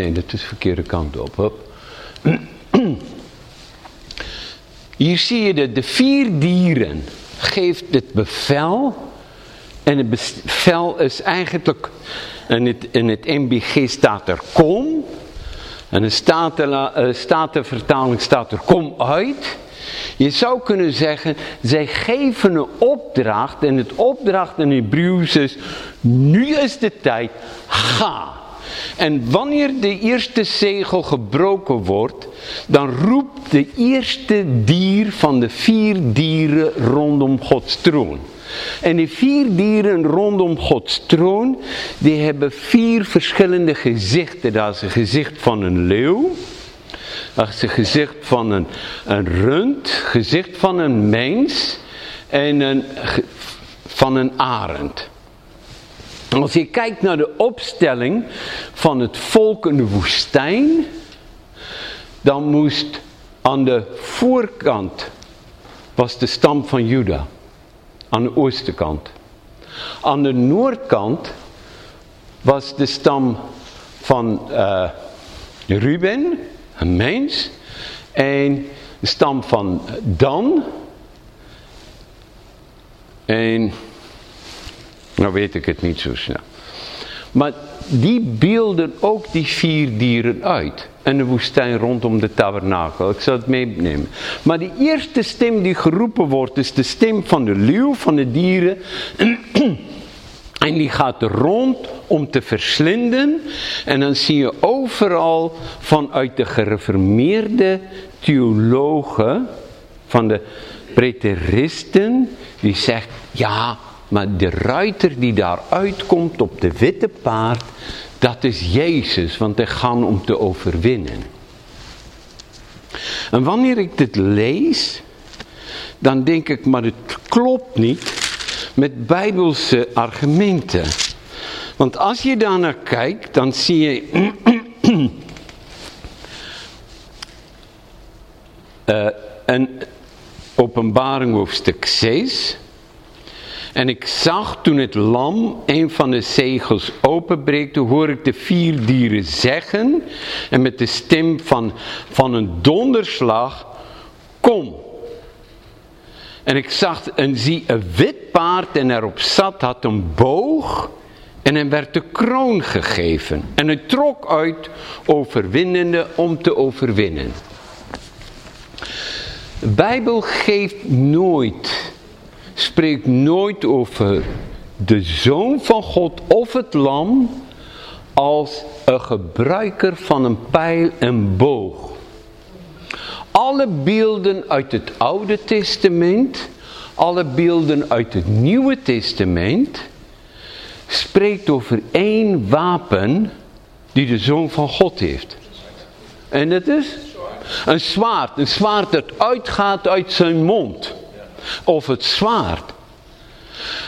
Nee, dat is de verkeerde kant op. Hop. Hier zie je de, de vier dieren geeft het bevel. En het bevel is eigenlijk, in het, in het MBG staat er kom. En in de Statenvertaling staat er kom uit. Je zou kunnen zeggen, zij geven een opdracht. En het opdracht in Hebreeuws is, nu is de tijd, ga. En wanneer de eerste zegel gebroken wordt, dan roept de eerste dier van de vier dieren rondom Gods troon. En die vier dieren rondom Gods troon, die hebben vier verschillende gezichten. Dat is een gezicht van een leeuw. Dat is een gezicht van een, een rund. Gezicht van een mens. En een, van een arend. Als je kijkt naar de opstelling van het volk in de woestijn, dan moest aan de voorkant was de stam van Juda, aan de oostenkant. Aan de noordkant was de stam van uh, Ruben, een mens, en de stam van Dan, en nou weet ik het niet zo snel. Maar die beelden ook die vier dieren uit. En de woestijn rondom de tabernakel. Ik zal het meenemen. Maar de eerste stem die geroepen wordt is de stem van de leeuw, van de dieren. En die gaat rond om te verslinden. En dan zie je overal vanuit de gereformeerde theologen, van de preteristen, die zegt, ja, maar de ruiter die daar uitkomt op de witte paard, dat is Jezus, want hij gaat om te overwinnen. En wanneer ik dit lees, dan denk ik, maar het klopt niet met bijbelse argumenten. Want als je daar naar kijkt, dan zie je uh, een openbaring hoofdstuk 6. En ik zag toen het lam een van de zegels openbreekt, toen hoor ik de vier dieren zeggen, en met de stem van, van een donderslag, kom. En ik zag en zie een wit paard en erop zat had een boog en hem werd de kroon gegeven. En hij trok uit overwinnende om te overwinnen. De Bijbel geeft nooit, spreekt nooit over de Zoon van God of het lam als een gebruiker van een pijl en boog. Alle beelden uit het Oude Testament, alle beelden uit het Nieuwe Testament, spreekt over één wapen die de Zoon van God heeft. En dat is een zwaard. Een zwaard dat uitgaat uit zijn mond. Of het zwaard.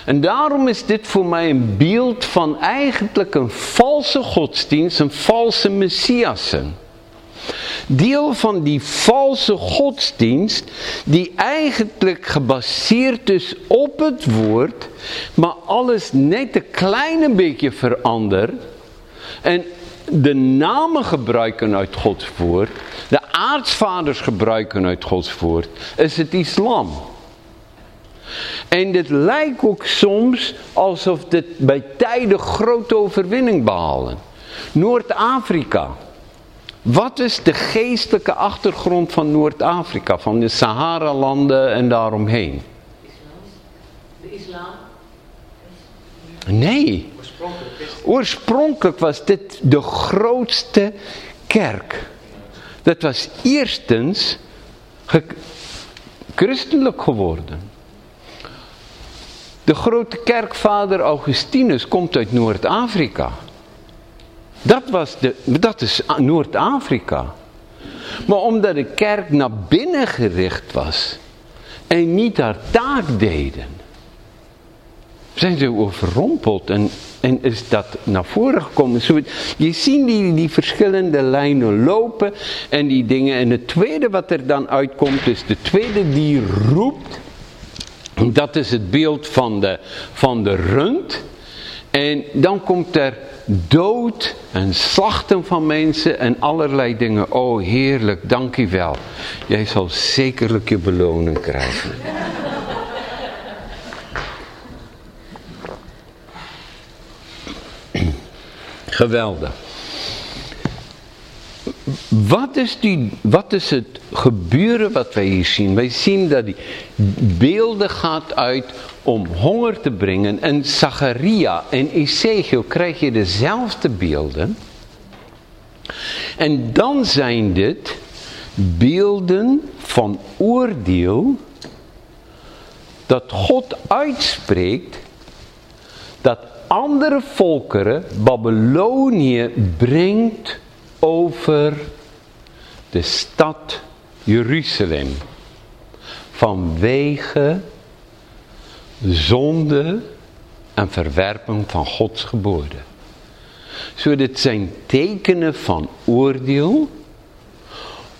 En daarom is dit voor mij een beeld van eigenlijk een valse godsdienst, een valse messiassen. Deel van die valse godsdienst, die eigenlijk gebaseerd is op het woord, maar alles net een klein beetje verandert. En de namen gebruiken uit Gods woord, de aartsvaders gebruiken uit Gods woord, is het islam. En dit lijkt ook soms alsof dit bij tijden grote overwinning behalen. Noord-Afrika. Wat is de geestelijke achtergrond van Noord-Afrika, van de Sahara-landen en daaromheen? De islam? Nee. Oorspronkelijk was dit de grootste kerk. Dat was eerstens christelijk geworden. De grote kerkvader Augustinus komt uit Noord-Afrika. Dat, was de, dat is Noord-Afrika. Maar omdat de kerk naar binnen gericht was en niet haar taak deden, zijn ze overrompeld en, en is dat naar voren gekomen. je ziet die, die verschillende lijnen lopen en die dingen. En het tweede wat er dan uitkomt is de tweede die roept. Dat is het beeld van de, van de rund. En dan komt er dood en slachten van mensen en allerlei dingen. Oh heerlijk, dank u wel. Jij zal zekerlijk je beloning krijgen. Geweldig. Wat is, die, wat is het gebeuren wat wij hier zien? Wij zien dat die beelden gaat uit om honger te brengen. En Zacharia en Ezekiel krijg je dezelfde beelden. En dan zijn dit beelden van oordeel dat God uitspreekt dat andere volkeren Babylonië brengt over de stad Jeruzalem. Vanwege zonde en verwerping van Gods geboden. Zo dit zijn tekenen van oordeel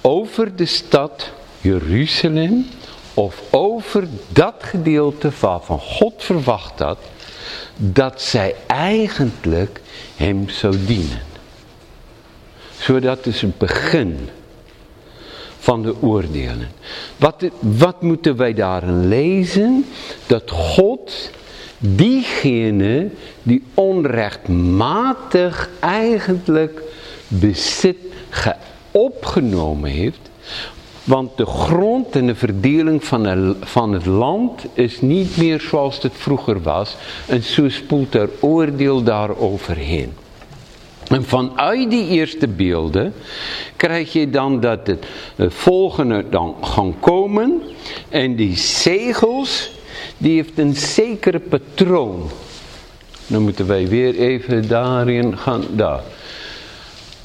over de stad Jeruzalem of over dat gedeelte waarvan God verwacht had dat zij eigenlijk hem zou dienen. Zodat is het begin van de oordelen. Wat, wat moeten wij daarin lezen? Dat God diegene die onrechtmatig eigenlijk bezit opgenomen heeft. Want de grond en de verdeling van, van het land is niet meer zoals het vroeger was. En zo spoelt er oordeel daaroverheen. En vanuit die eerste beelden krijg je dan dat het volgende dan gaan komen. En die zegels, die heeft een zekere patroon. Dan moeten wij weer even daarin gaan. Daar.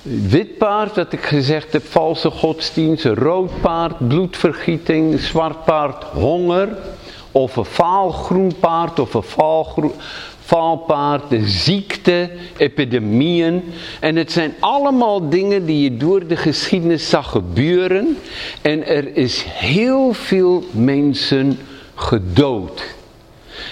Wit paard, wat ik gezegd heb, valse godsdienst. Rood paard, bloedvergieting. Zwart paard, honger. Of een vaalgroen paard, of een vaalgroen, valpaard, de ziekte, epidemieën. En het zijn allemaal dingen die je door de geschiedenis zag gebeuren. En er is heel veel mensen gedood.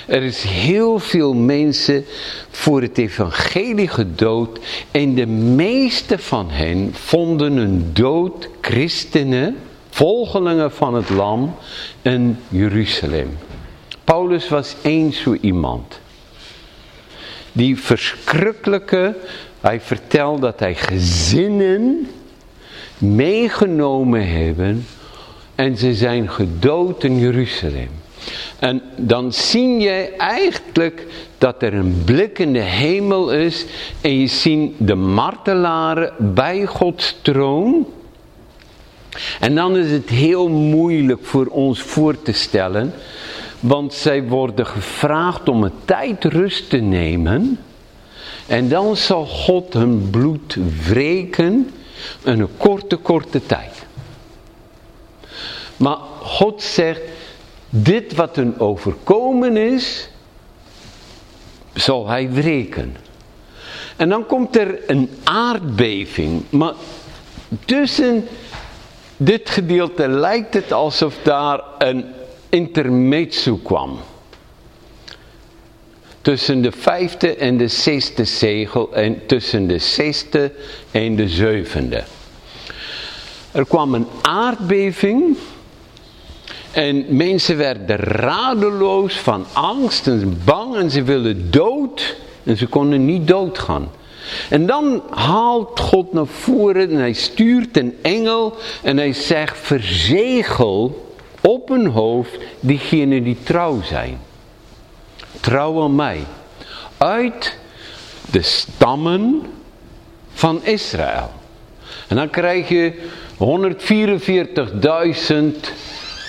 Er is heel veel mensen voor het evangelie gedood. En de meeste van hen vonden een dood, christenen, volgelingen van het lam, in Jeruzalem. Paulus was één zo iemand. Die verschrikkelijke, hij vertelt dat hij gezinnen meegenomen hebben en ze zijn gedood in Jeruzalem. En dan zie je eigenlijk dat er een blik in de hemel is en je ziet de martelaren bij Gods troon. En dan is het heel moeilijk voor ons voor te stellen, want zij worden gevraagd om een tijd rust te nemen. En dan zal God hun bloed wreken een korte, korte tijd. Maar God zegt, dit wat hun overkomen is, zal hij wreken. En dan komt er een aardbeving. Maar tussen dit gedeelte lijkt het alsof daar een intermezzo kwam. Tussen de vijfde en de zesde zegel en tussen de zesde en de zevende. Er kwam een aardbeving en mensen werden radeloos van angst en bang en ze wilden dood. En ze konden niet doodgaan. En dan haalt God naar voren en hij stuurt een engel en hij zegt verzegel op hun hoofd diegenen die trouw zijn. Trouw aan mij. Uit de stammen van Israël. En dan krijg je 144.000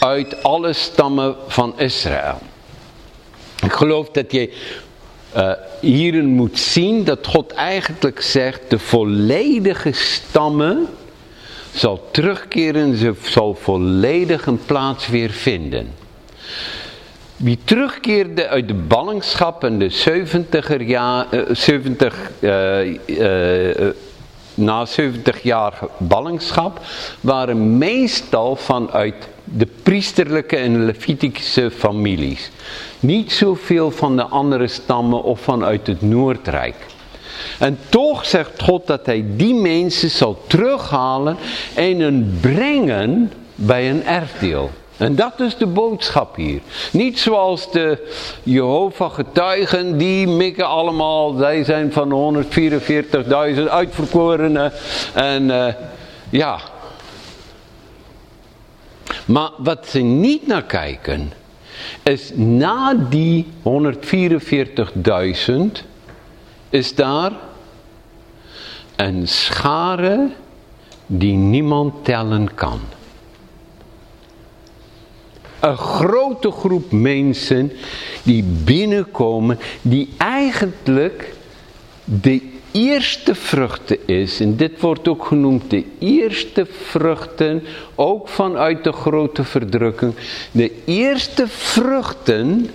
uit alle stammen van Israël. Ik geloof dat je uh, hierin moet zien dat God eigenlijk zegt, de volledige stammen zal terugkeren, ze zal volledig een plaats weer vinden. Wie terugkeerde uit de ballingschap in de 70er jaar, uh, 70, uh, na 70 jaar ballingschap, waren meestal vanuit de priesterlijke en levitische families. Niet zoveel van de andere stammen of vanuit het Noordrijk. En toch zegt God dat hij die mensen zal terughalen en hen brengen bij een erfdeel. En dat is de boodschap hier. Niet zoals de Jehovah getuigen, die mikken allemaal, zij zijn van 144.000 uitverkorenen. En uh, ja, maar wat ze niet naar kijken, is na die 144.000 is daar een schare die niemand tellen kan. Een grote groep mensen die binnenkomen, die eigenlijk de eerste vruchten is, en dit wordt ook genoemd de eerste vruchten, ook vanuit de grote verdrukking, de eerste vruchten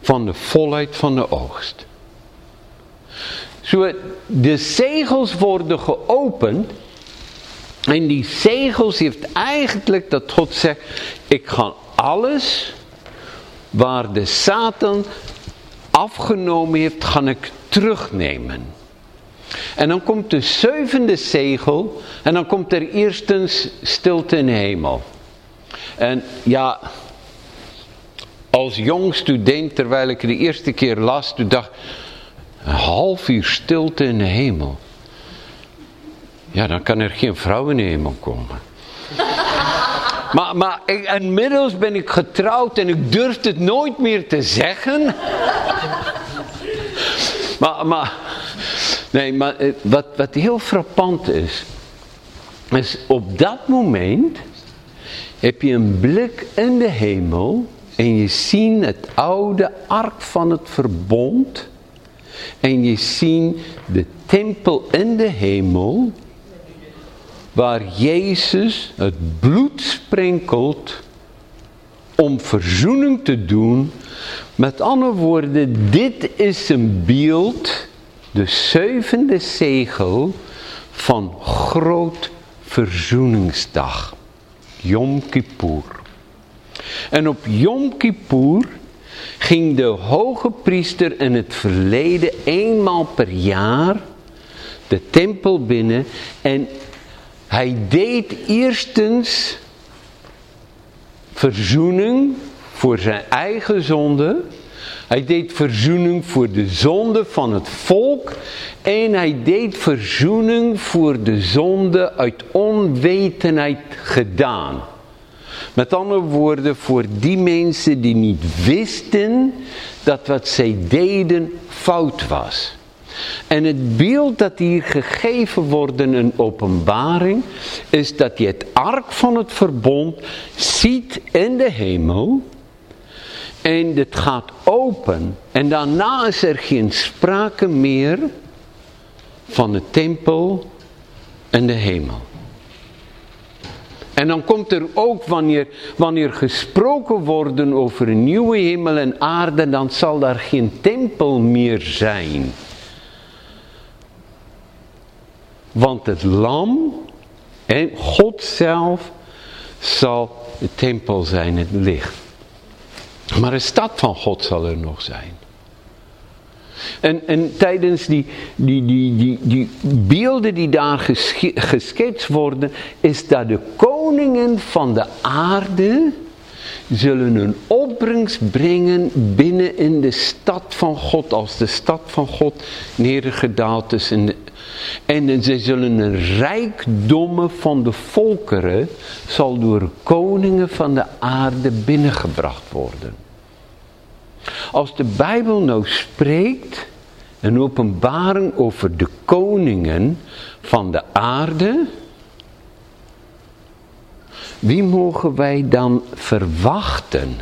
van de volheid van de oogst. Zo, de zegels worden geopend en die zegels heeft eigenlijk dat God zegt, ik ga alles waar de Satan afgenomen heeft, ga ik terugnemen. En dan komt de zevende zegel en dan komt er eerstens stilte in de hemel. En ja, als jong student, terwijl ik de eerste keer las, toen dacht een half uur stilte in de hemel. Ja, dan kan er geen vrouw in de hemel komen. maar, maar ik, inmiddels ben ik getrouwd en ik durf het nooit meer te zeggen. Maar, maar, nee, maar eh, wat, wat heel frappant is, is op dat moment heb je een blik in de hemel en je ziet het oude ark van het verbond en je ziet de tempel in de hemel waar Jezus het bloed sprenkelt om verzoening te doen. Met andere woorden, dit is een beeld, de zevende zegel van groot verzoeningsdag. Yom Kippur. En op Yom Kippur ging de hoge priester in het verleden eenmaal per jaar de tempel binnen en hij deed eerstens verzoening voor zijn eigen zonde. Hij deed verzoening voor de zonde van het volk. En hij deed verzoening voor de zonde uit onwetendheid gedaan. Met andere woorden, voor die mensen die niet wisten dat wat zij deden fout was. En het beeld dat hier gegeven wordt in openbaring, is dat je het ark van het verbond ziet in de hemel. En het gaat open. En daarna is er geen sprake meer van de tempel en de hemel. En dan komt er ook wanneer, wanneer gesproken worden over een nieuwe hemel en aarde, dan zal daar geen tempel meer zijn. Want het lam en God zelf zal de tempel zijn, het licht. Maar de stad van God zal er nog zijn. En, en tijdens die, die, die, die, die beelden die daar geschetst worden, is dat de koningen van de aarde zullen een opbrengst brengen binnen in de stad van God, als de stad van God neergedaald is. En ze zullen een rijkdommen van de volkeren, zal door koningen van de aarde binnengebracht worden. Als de Bijbel nou spreekt, een openbaring over de koningen van de aarde, wie mogen wij dan verwachten?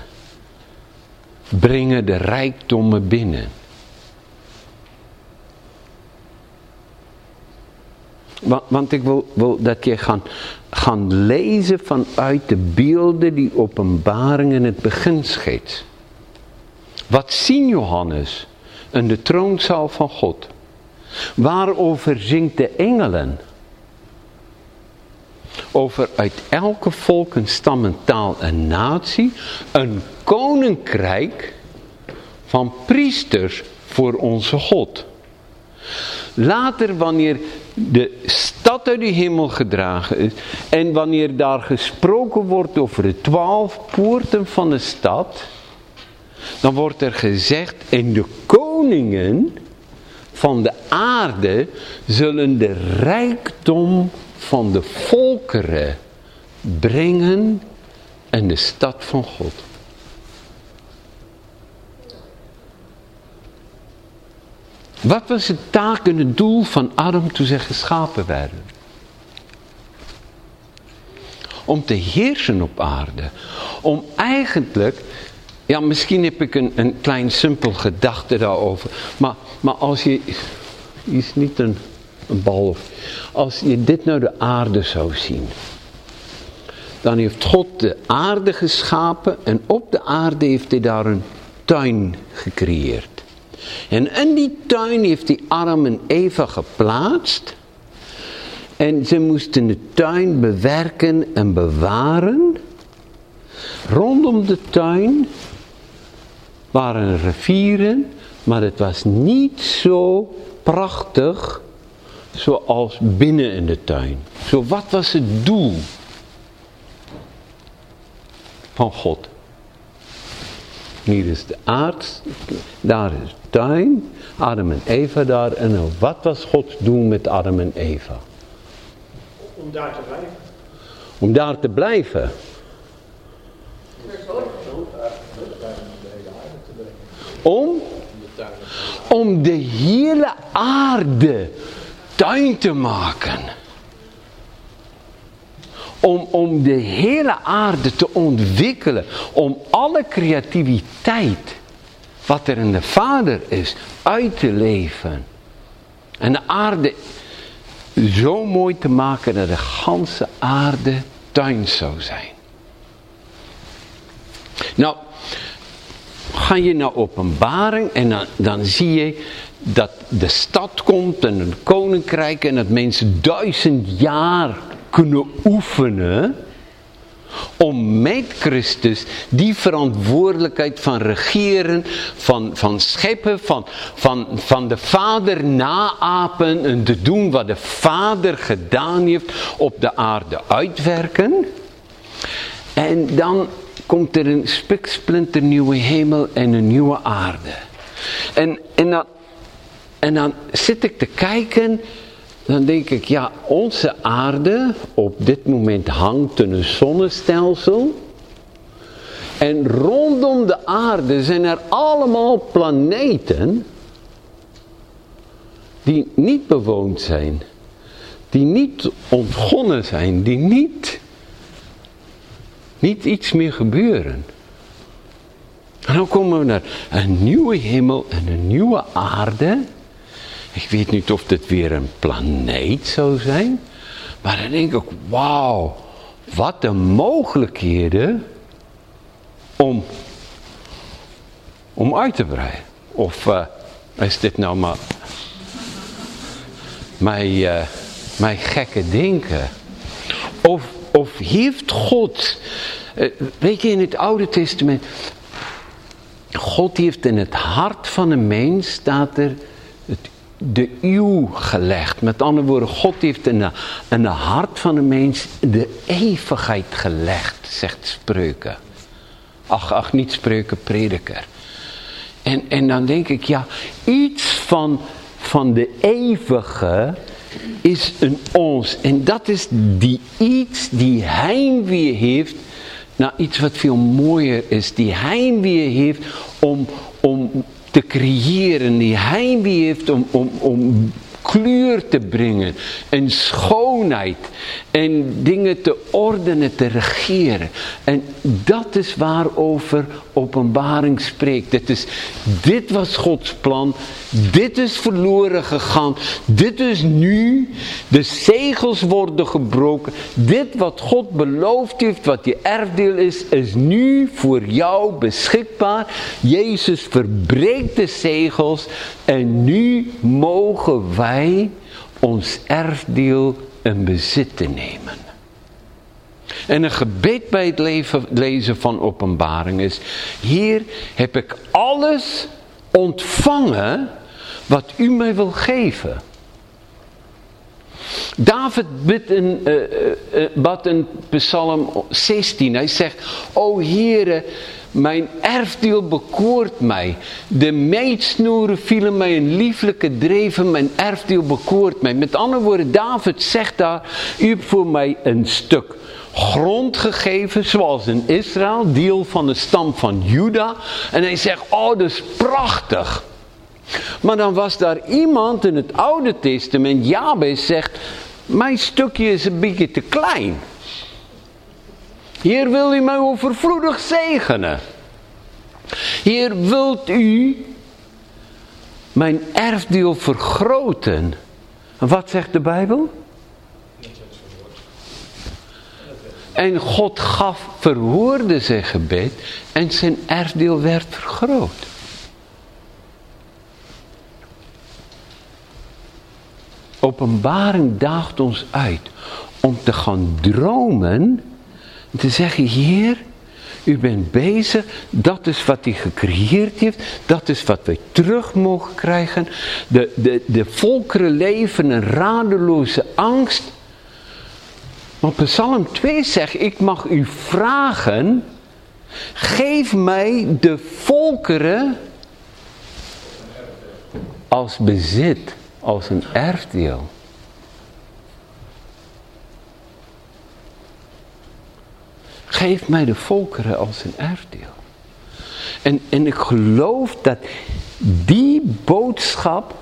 Brengen de rijkdommen binnen. Want, ik wil, wil, dat je gaan, gaan lezen vanuit de beelden die openbaring in het begin schetst. Wat zien Johannes in de troonzaal van God? Waarover zingt de engelen? Over uit elke volk, een stam, taal en natie een koninkrijk van priesters voor onze God. Later wanneer de stad uit de hemel gedragen is en wanneer daar gesproken wordt over de twaalf poorten van de stad dan wordt er gezegd, en de koningen van de aarde zullen de rijkdom van de volkeren brengen in de stad van God. Wat was het taak en het doel van Adam toen zij geschapen werden? Om te heersen op aarde. Om eigenlijk ja, misschien heb ik een, een klein simpel gedachte daarover. Maar, maar als je, is niet een, een bal, als je dit nou de aarde zou zien. Dan heeft God de aarde geschapen en op de aarde heeft hij daar een tuin gecreëerd. En in die tuin heeft hij Adam en Eva geplaatst. En ze moesten de tuin bewerken en bewaren. Rondom de tuin waren rivieren, maar het was niet zo prachtig zoals binnen in de tuin. Zo wat was het doel van God? Hier is de aard, daar is de tuin, Adam en Eva daar. En wat was Gods doel met Adam en Eva? Om daar te blijven. Om daar te blijven. Om? Om de hele aarde tuin te maken. Om, om de hele aarde te ontwikkelen. Om alle creativiteit wat er in de Vader is uit te leven. En de aarde zo mooi te maken dat de ganse aarde tuin zou zijn. Nou, ga je naar openbaring en dan, dan zie je dat de stad komt en een koninkrijk en dat mensen duizend jaar kunnen oefenen om met Christus die verantwoordelijkheid van regeren, van, van scheppen, van, van, van de Vader naapen en te doen wat de Vader gedaan heeft op de aarde uitwerken. En dan komt er een spiksplinter nieuwe hemel en een nieuwe aarde. En, en, dan, en dan zit ik te kijken dan denk ik, ja, onze aarde op dit moment hangt in een zonnestelsel. En rondom de aarde zijn er allemaal planeten die niet bewoond zijn. Die niet ontgonnen zijn, die niet, niet iets meer gebeuren. En dan komen we naar een nieuwe hemel en een nieuwe aarde. Ik weet niet of dit weer een planeet zou zijn. Maar dan denk ik, wauw, wat de mogelijkheden om, om uit te breiden. Of uh, is dit nou maar mijn, uh, mijn gekke denken? Of, of heeft God, uh, weet je in het Oude Testament, God heeft in het hart van een mens, staat er, het de uw gelegd. Met andere woorden, God heeft in de, in hart van de mens de eeuwigheid gelegd, zegt spreuken. Ach, ach, niet spreuken, prediker. En, en dan denk ik, ja, iets van, van de eeuwige is in ons. En dat is die iets die heimwee heeft naar iets wat veel mooier is. Die heimwee heeft om, om te creëren, die heimwee heeft om, om, om kleur te brengen en schoonheid en dingen te ordenen, te regeren. En dat is waarover openbaring spreekt. Dit, is, dit was Gods plan, dit is verloren gegaan, dit is nu, de zegels worden gebroken. Dit wat God beloofd heeft, wat je erfdeel is, is nu voor jou beschikbaar. Jezus verbreekt de zegels en nu mogen wij ons erfdeel in bezit te nemen. En een gebed bij het lezen van openbaring is, hier heb ik alles ontvangen wat u mij wil geven. David bidt in, uh, uh, in Psalm 16. Hij zegt, o Heere, mijn erfdeel bekoort mij. De meetsnoeren vielen mij een lieflijke dreven. Mijn erfdeel bekoort mij. Met andere woorden, David zegt daar, u hebt voor mij een stuk grond gegeven, zoals in Israël, deel van de stam van Juda. En hij zegt, oh dat is prachtig. Maar dan was daar iemand in het Oude Testament, Jabez zegt, mijn stukje is een beetje te klein. Hier wil u mij overvloedig zegenen. Hier wilt u mijn erfdeel vergroten. En wat zegt de Bijbel? En God gaf, verhoorde zijn gebed en zijn erfdeel werd vergroot. Openbaring daagt ons uit om te gaan dromen en te zeggen, Heer, u bent bezig, dat is wat hij gecreëerd heeft, dat is wat wij terug mogen krijgen. De, de, de volkeren leven een radeloze angst. Maar Psalm 2 zegt, ik mag u vragen, geef mij de volkeren als bezit, als een erfdeel. Geef mij de volkeren als een erfdeel. En, en ik geloof dat die boodschap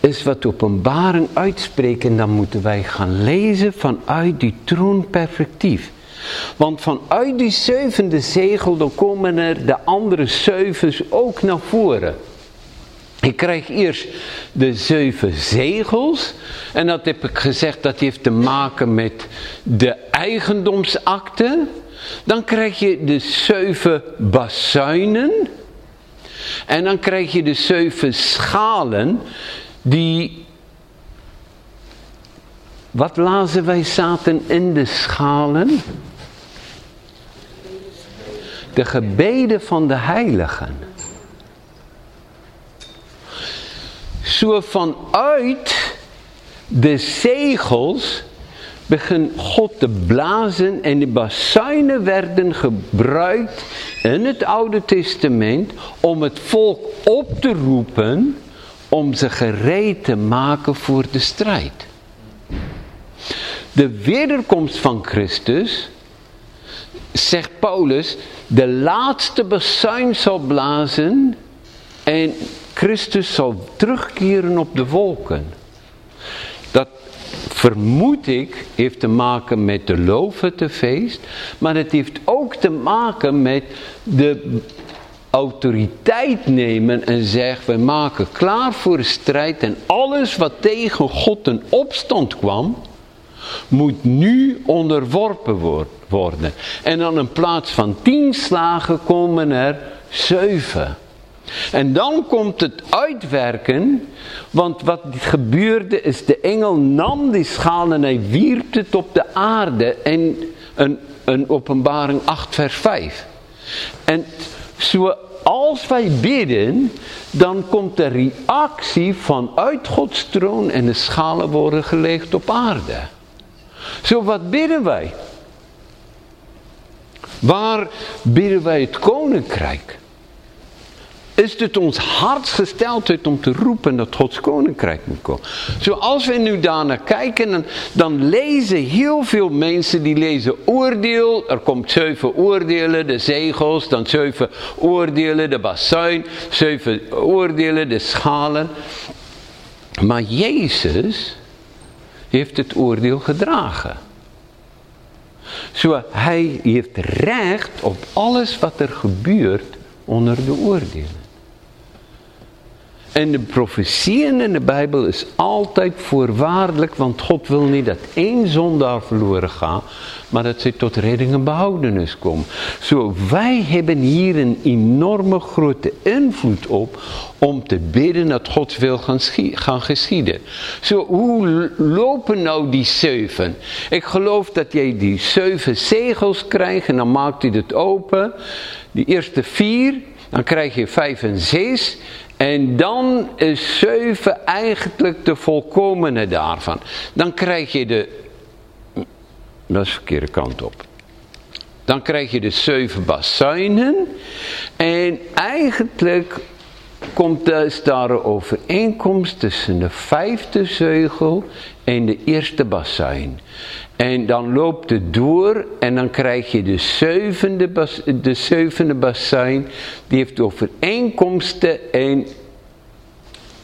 is wat openbaring uitspreekt. En dan moeten wij gaan lezen vanuit die troonperspectief. Want vanuit die zevende zegel, dan komen er de andere zevens ook naar voren. Je krijgt eerst de zeven zegels. En dat heb ik gezegd, dat heeft te maken met de eigendomsakte. Dan krijg je de zeven bazuinen. En dan krijg je de zeven schalen die... Wat lazen wij zaten in de schalen? De gebeden van de heiligen. Zo vanuit de zegels begint God te blazen en de bazuinen werden gebruikt in het Oude Testament om het volk op te roepen om ze gereed te maken voor de strijd. De wederkomst van Christus, zegt Paulus, de laatste bazuin zal blazen en Christus zal terugkeren op de wolken. Dat vermoed ik heeft te maken met de feest, maar het heeft ook te maken met de autoriteit nemen en zeggen, we maken klaar voor de strijd en alles wat tegen God in opstand kwam, moet nu onderworpen worden. En dan in plaats van tien slagen komen er zeven. En dan komt het uitwerken, want wat gebeurde is, de engel nam die schaal en hij wierp het op de aarde in een, een openbaring 8 vers 5. En zoals wij bidden, dan komt de reactie vanuit Gods troon en de schalen worden gelegd op aarde. Zo wat bidden wij? Waar bidden wij het koninkrijk? Is het ons hartsgesteldheid om te roepen dat Gods koninkrijk moet komen. Zoals we nu daarnaar kijken, dan, lezen heel veel mensen die lezen oordeel. Er komt zeven oordelen, de zegels, dan zeven oordelen, de bassuin, zeven oordelen, de schalen. Maar Jezus heeft het oordeel gedragen. Zo, hij heeft recht op alles wat er gebeurt onder de oordelen. En de profetieën in de Bijbel is altijd voorwaardelijk, want God wil niet dat één zondaar verloren gaat, maar dat ze tot redding en behoudenis komen. Zo, wij hebben hier een enorme grote invloed op om te bidden dat God wil gaan, gaan geschieden. Zo, hoe lopen nou die zeven? Ik geloof dat jij die zeven zegels krijgt en dan maakt hij het open. Die eerste vier, dan krijg je vijf en zes. En dan is zeven eigenlijk de volkomene daarvan. Dan krijg je de... Dat is de verkeerde kant op. Dan krijg je de zeven bassuinen. En eigenlijk komt er daar een overeenkomst tussen de vijfde zeugel en de eerste bassuin. En dan loopt het door en dan krijg je de zevende, bas, de bassuin. Die heeft overeenkomsten en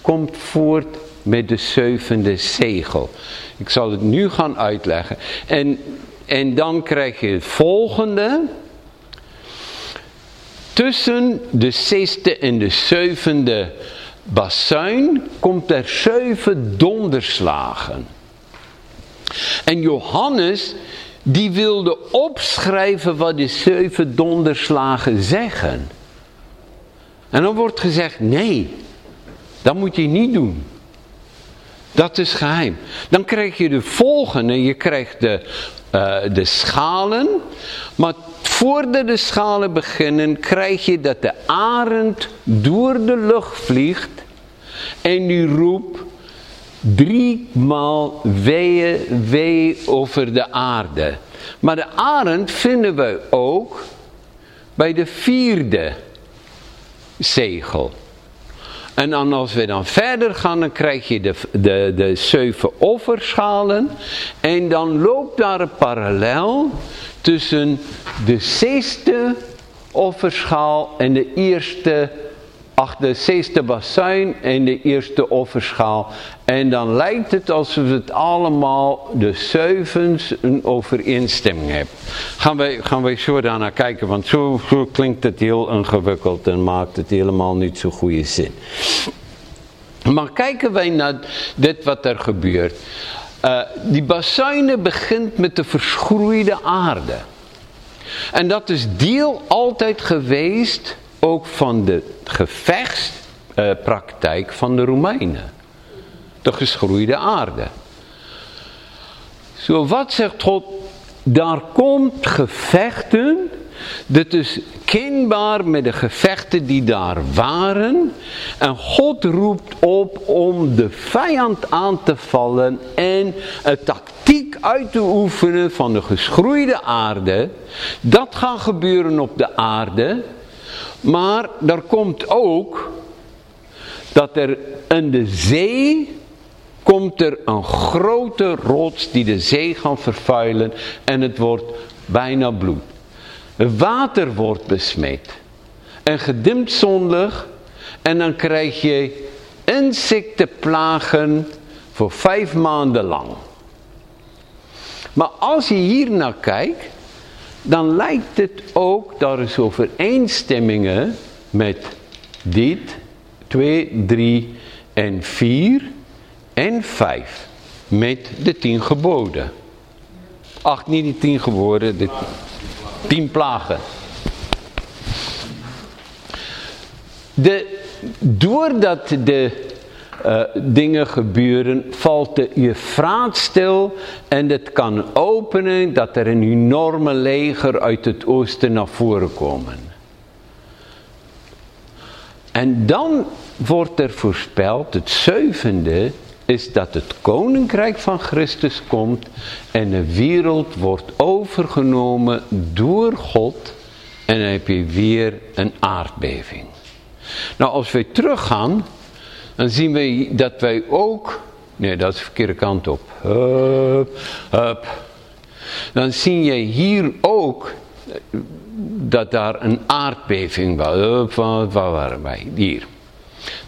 komt voort met de zevende zegel. Ik zal het nu gaan uitleggen. En, en dan krijg je het volgende. Tussen de zesde en de zevende bassuin komt er zeven donderslagen. En Johannes die wilde opschrijven wat de zeven donderslagen zeggen. En dan wordt gezegd, nee, dat moet je niet doen. Dat is geheim. Dan krijg je de volgende, je krijgt de, uh, de schalen. Maar voordat de schalen beginnen, krijg je dat de arend door de lucht vliegt. En die roept, driemaal weeën wee over de aarde. Maar de arend vinden we ook bij de vierde zegel. En dan als we dan verder gaan, dan krijg je de, de, de zeven offerschalen. En dan loopt daar een parallel tussen de zesde offerschaal en de eerste ach, de zesde bassuin en de eerste offerschaal. En dan lijkt het alsof het allemaal de zevens een overeenstemming hebben. Gaan wij, gaan wij zo daarnaar kijken, want zo, klinkt het heel ingewikkeld en maakt het helemaal niet zo goede zin. Maar kijken wij naar dit wat er gebeurt. Uh, die bazuinen begint met de verschroeide aarde. En dat is deel altijd geweest ook van de gevechtspraktijk van de Romeinen. De geschroeide aarde. Zo wat zegt God? Daar komt gevechten dit is kenbaar met de gevechten die daar waren. En God roept op om de vijand aan te vallen en een tactiek uit te oefenen van de geschroeide aarde. Dat gaat gebeuren op de aarde. Maar er komt ook dat er in de zee komt er een grote rots die de zee gaat vervuilen en het wordt bijna bloed water wordt besmet. En gedimd zonlicht. En dan krijg je insectenplagen voor vijf maanden lang. Maar als je hier naar kijkt, dan lijkt het ook, daar is overeenstemmingen met dit, 2, 3 en 4 en 5. Met de tien geboden. Ach, niet die tien geboden, de Tien plagen. De, doordat de uh, dingen gebeuren, valt de Eufraat stil en het kan openen dat er een enorme leger uit het oosten naar voren komen. En dan wordt er voorspeld, het zevende, is dat het koninkrijk van Christus komt en de wereld wordt overgenomen door God en dan heb je weer een aardbeving. Nou, als we teruggaan, dan zien we dat wij ook, nee dat is de verkeerde kant op, hup, hup. Dan zie je hier ook dat daar een aardbeving was. Hup, waar waren wij? Hier.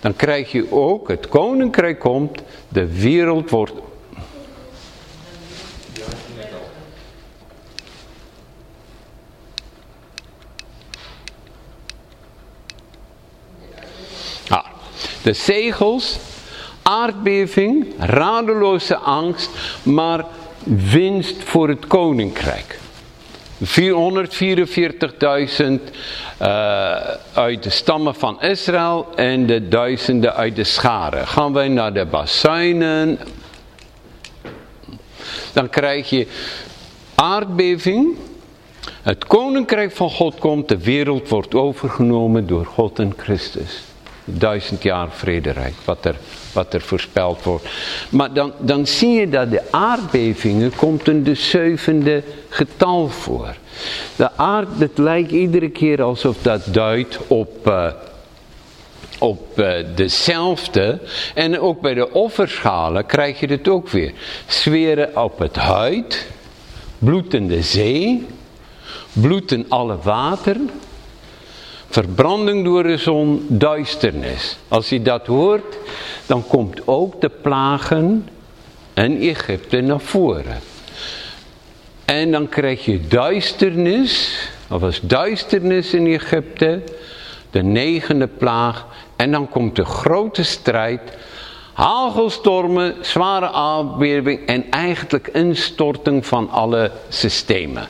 Dan krijg je ook, het koninkrijk komt, de wereld wordt... de zegels, aardbeving, radeloze angst, maar winst voor het koninkrijk. 444.000 uh, uit de stammen van Israël en de duizenden uit de scharen. Gaan wij naar de bassuinen, dan krijg je aardbeving. Het koninkrijk van God komt, de wereld wordt overgenomen door God en Christus. Duizend jaar vrederijk, wat er, wat er voorspeld wordt. Maar dan, dan zie je dat de aardbevingen komt in de zevende getal voor. De aard, het lijkt iedere keer alsof dat duidt op, uh, op uh, dezelfde. En ook bij de offerschalen krijg je het ook weer. Zweren op het huid, bloed in de zee, bloed in alle water, verbranding door de zon, duisternis. Als je dat hoort, dan komt ook de plagen in Egypte naar voren. En dan krijg je duisternis, of was duisternis in Egypte, de negende plaag. En dan komt de grote strijd, hagelstormen, zware aardbeving en eigenlijk instorting van alle systemen.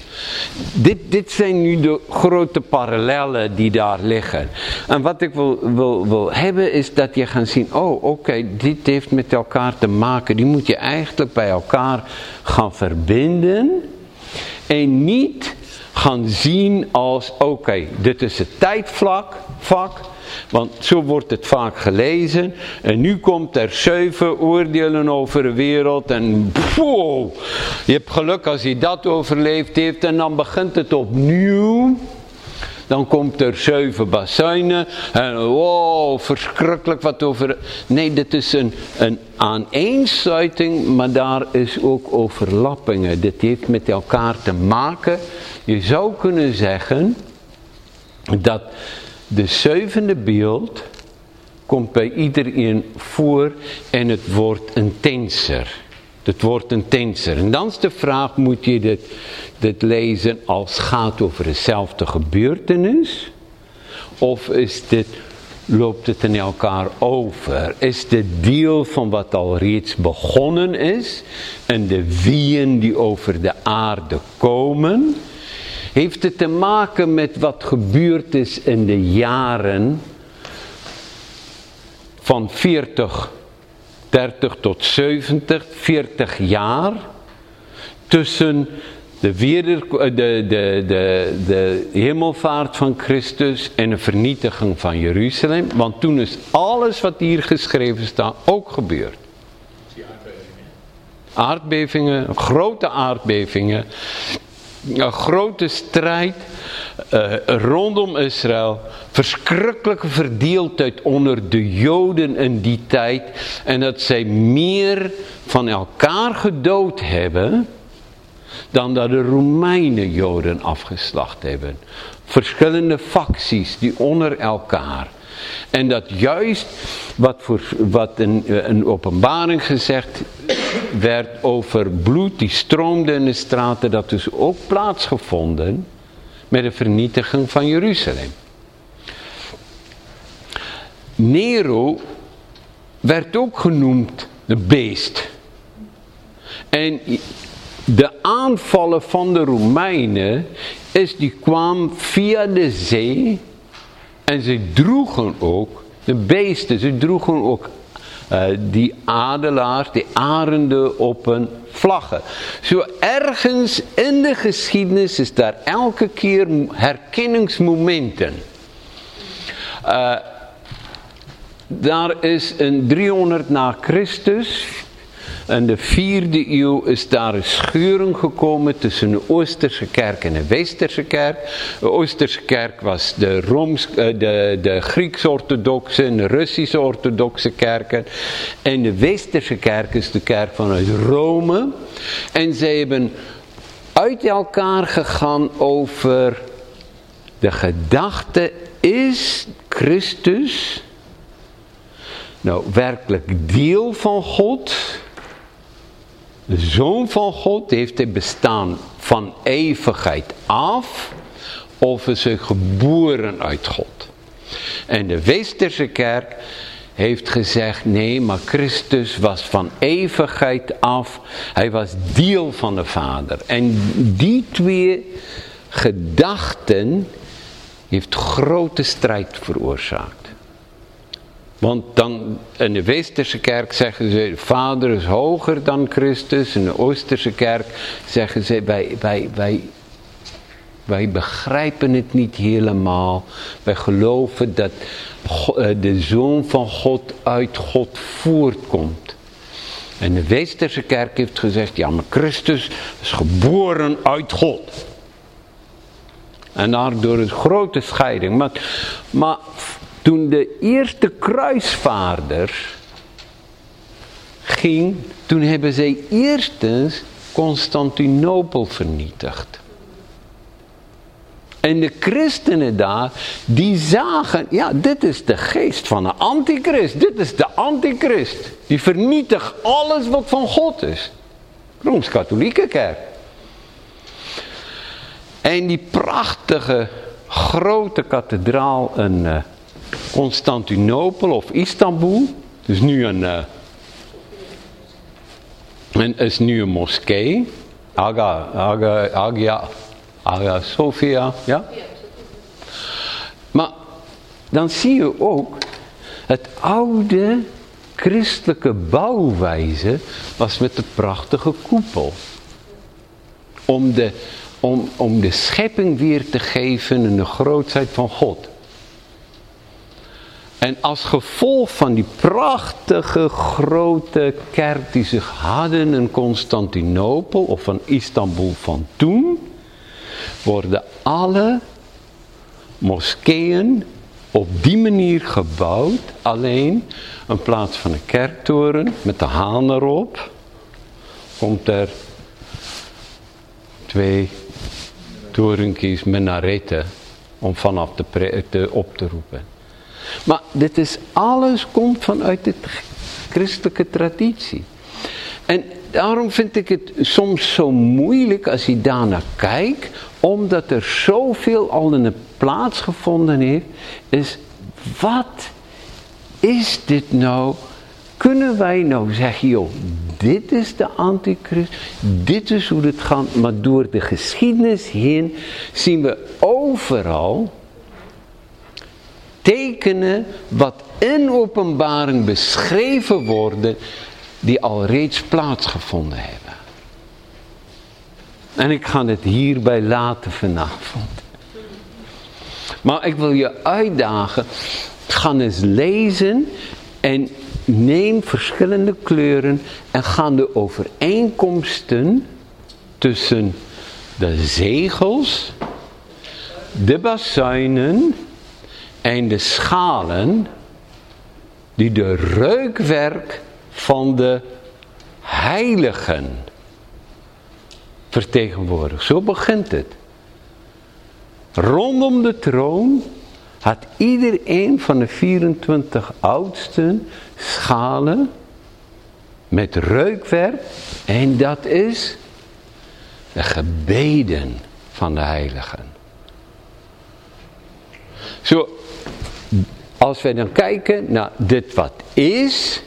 Dit, dit zijn nu de grote parallellen die daar liggen. En wat ik wil, wil, wil hebben is dat je gaat zien, oh oké, dit heeft met elkaar te maken. Die moet je eigenlijk bij elkaar gaan verbinden. En niet gaan zien als, oké, dit is het tijdvlak, vak, want zo wordt het vaak gelezen. En nu komt er zeven oordelen over de wereld. En wow, je hebt geluk als hij dat overleefd heeft. En dan begint het opnieuw. Dan komt er zeven bazuinen. En wow, verschrikkelijk wat over... Nee, dit is een, een aaneensluiting, maar daar is ook overlappingen. Dit heeft met elkaar te maken. Je zou kunnen zeggen dat de zevende beeld komt bij iedereen voor en het wordt intenser. Het wordt intenser. En dan is de vraag, moet je dit, dit lezen als gaat over dezelfde gebeurtenis? Of is dit loopt het in elkaar over? Is de deel van wat al reeds begonnen is en de wieën die over de aarde komen? Heeft het te maken met wat gebeurd is in de jaren van 40, 30 tot 70, 40 jaar tussen de, weder, de, de, de, de hemelvaart van Christus en de vernietiging van Jeruzalem. Want toen is alles wat hier geschreven staat ook gebeurd. Aardbevingen, grote aardbevingen, een grote strijd uh, rondom Israël, verschrikkelijke verdeeldheid onder de Joden in die tijd en dat zij meer van elkaar gedood hebben dan dat de Romeinen Joden afgeslacht hebben. Verschillende facties die onder elkaar. En dat juist wat, voor, wat in een openbaring gezegd werd over bloed die stroomde in de straten, dat dus ook plaatsgevonden met de vernietiging van Jeruzalem. Nero werd ook genoemd de beest. En de aanvallen van de Romeinen is die kwam via de zee en ze droegen ook de beesten, ze droegen ook uh, die adelaars, die arenden op een vlaggen. Zo ergens in de geschiedenis is daar elke keer herkenningsmomenten. Uh, daar is een 300 na Christus in de vierde eeuw is daar een scheuring gekomen tussen de Oosterse kerk en de Westerse kerk. De Oosterse kerk was de, Rooms, eh, de, de Grieks-orthodoxe en de Russisch-orthodoxe kerken. En de Westerse kerk is de kerk vanuit Rome. En zij hebben uit elkaar gegaan over de gedachte is Christus nou werkelijk deel van God Zoon van God heeft hij bestaan van eeuwigheid af of is hij geboren uit God. En de Westerse kerk heeft gezegd, nee, maar Christus was van eeuwigheid af. Hij was deel van de Vader. En die twee gedachten heeft grote strijd veroorzaakt. Want dan in de Westerse kerk zeggen ze, vader is hoger dan Christus. In de Oosterse kerk zeggen ze, wij, wij, wij, wij begrijpen het niet helemaal. Wij geloven dat eh, de Zoon van God uit God voortkomt. En de Westerse kerk heeft gezegd, ja maar Christus is geboren uit God. En daardoor is grote scheiding. Maar, maar toen de eerste kruisvaarders ging, toen hebben zij eerstens Constantinopel vernietigd. En de christenen daar, die zagen, ja, dit is de geest van een antichrist. Dit is de antichrist. Die vernietigt alles wat van God is. Rooms-Katholieke kerk. En die prachtige, grote kathedraal in uh, Constantinopel of Istanbul. Dus nu een, en is nu een moskee. Aga, Aga, Agia, Aga Sophia, ja? Maar dan zie je ook, het oude christelijke bouwwijze was met de prachtige koepel. Om de, om, om de schepping weer te geven en de grootheid van God. En als gevolg van die prachtige grote kerk die zich hadden in Constantinopel of van Istanbul van toen, worden alle moskeeën op die manier gebouwd. Alleen in plaats van een kerktoren met de haan erop, komt er twee torenkies minaretten om vanaf de op te roepen. Maar dit is alles komt vanuit de christelijke traditie. En daarom vind ik het soms zo moeilijk als je daarnaar kijkt, omdat er zoveel al in de plaats gevonden heeft, is wat is dit nou, kunnen wij nou zeggen, joh, dit is de antichrist, dit is hoe het gaat, maar door de geschiedenis heen zien we overal tekenen wat in openbaring beschreven worden, die al reeds plaatsgevonden hebben. En ik ga het hierbij laten vanavond. Maar ik wil je uitdagen, ga eens lezen en neem verschillende kleuren en ga de overeenkomsten tussen de zegels, de bazuinen en de schalen die de reukwerk van de heiligen vertegenwoordigt. Zo begint het. Rondom de troon had iedereen van de 24 oudsten schalen met reukwerk en dat is de gebeden van de heiligen. Zo, als wij dan kijken naar dit wat is,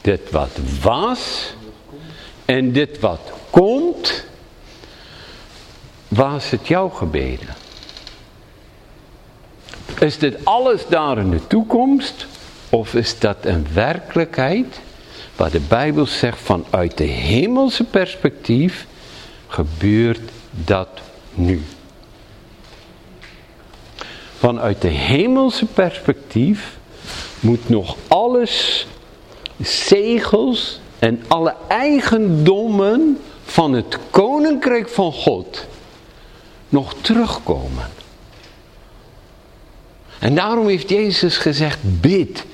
dit wat was en dit wat komt, was het jouw gebeden? Is dit alles daar in de toekomst? Of is dat een werkelijkheid waar de Bijbel zegt vanuit de hemelse perspectief gebeurt dat nu? Vanuit de hemelse perspectief moet nog alles, zegels en alle eigendommen van het koninkrijk van God nog terugkomen. En daarom heeft Jezus gezegd, bid,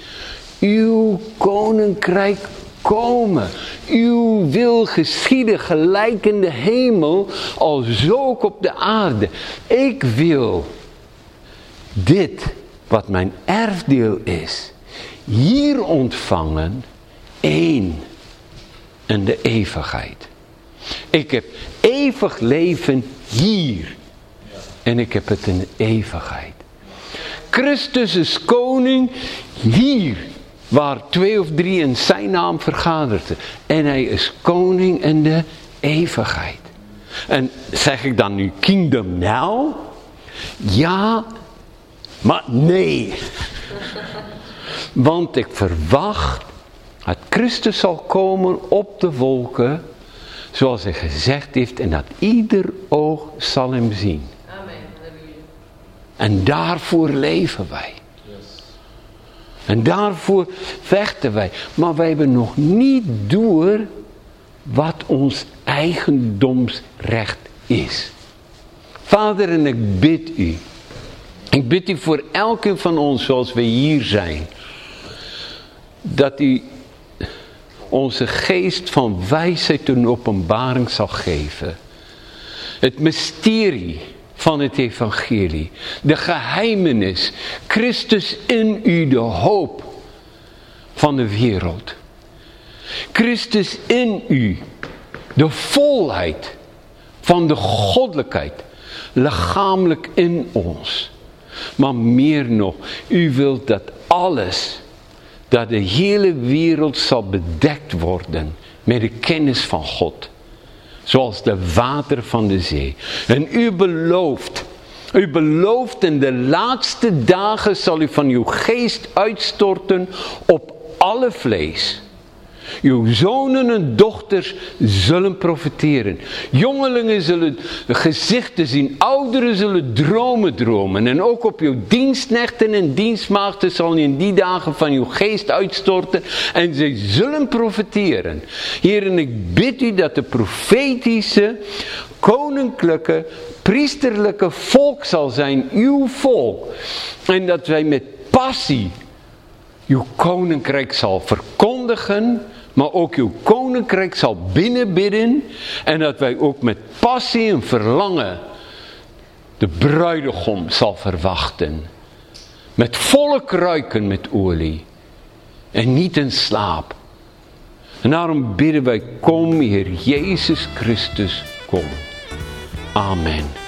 uw koninkrijk komen. Uw wil geschieden gelijk in de hemel, als ook op de aarde. Ik wil dit, wat mijn erfdeel is, hier ontvangen, één in de eeuwigheid. Ik heb eeuwig leven hier. En ik heb het in de eeuwigheid. Christus is koning hier. Waar twee of drie in zijn naam vergaderen. En hij is koning in de eeuwigheid. En zeg ik dan nu kingdom now? Ja, maar nee. Want ik verwacht dat Christus zal komen op de wolken. Zoals hij gezegd heeft. En dat ieder oog zal hem zien. En daarvoor leven wij. En daarvoor vechten wij. Maar wij hebben nog niet door wat ons eigendomsrecht is. Vader, en ik bid u. Ik bid u voor elke van ons zoals we hier zijn. Dat u onze geest van wijsheid en openbaring zal geven. Het mysterie van het evangelie. De geheimenis. Christus in u de hoop van de wereld. Christus in u de volheid van de goddelijkheid. Lichamelijk in ons. Maar meer nog, u wilt dat alles, dat de hele wereld zal bedekt worden met de kennis van God zoals de water van de zee. En u belooft, u belooft in de laatste dagen zal u van uw geest uitstorten op alle vlees. Uw zonen en dochters zullen profiteren. Jongelingen zullen gezichten zien. Ouderen zullen dromen dromen. En ook op uw dienstnechten en dienstmaagden zal in die dagen van uw geest uitstorten. En zij zullen profiteren. Heer, en ik bid u dat de profetische, koninklijke, priesterlijke volk zal zijn. Uw volk. En dat wij met passie uw koninkrijk zal verkondigen maar ook uw koninkrijk zal binnenbidden en dat wij ook met passie en verlangen de bruidegom zal verwachten. Met volle kruiken met olie en niet in slaap. En daarom bidden wij, kom Heer Jezus Christus, kom. Amen.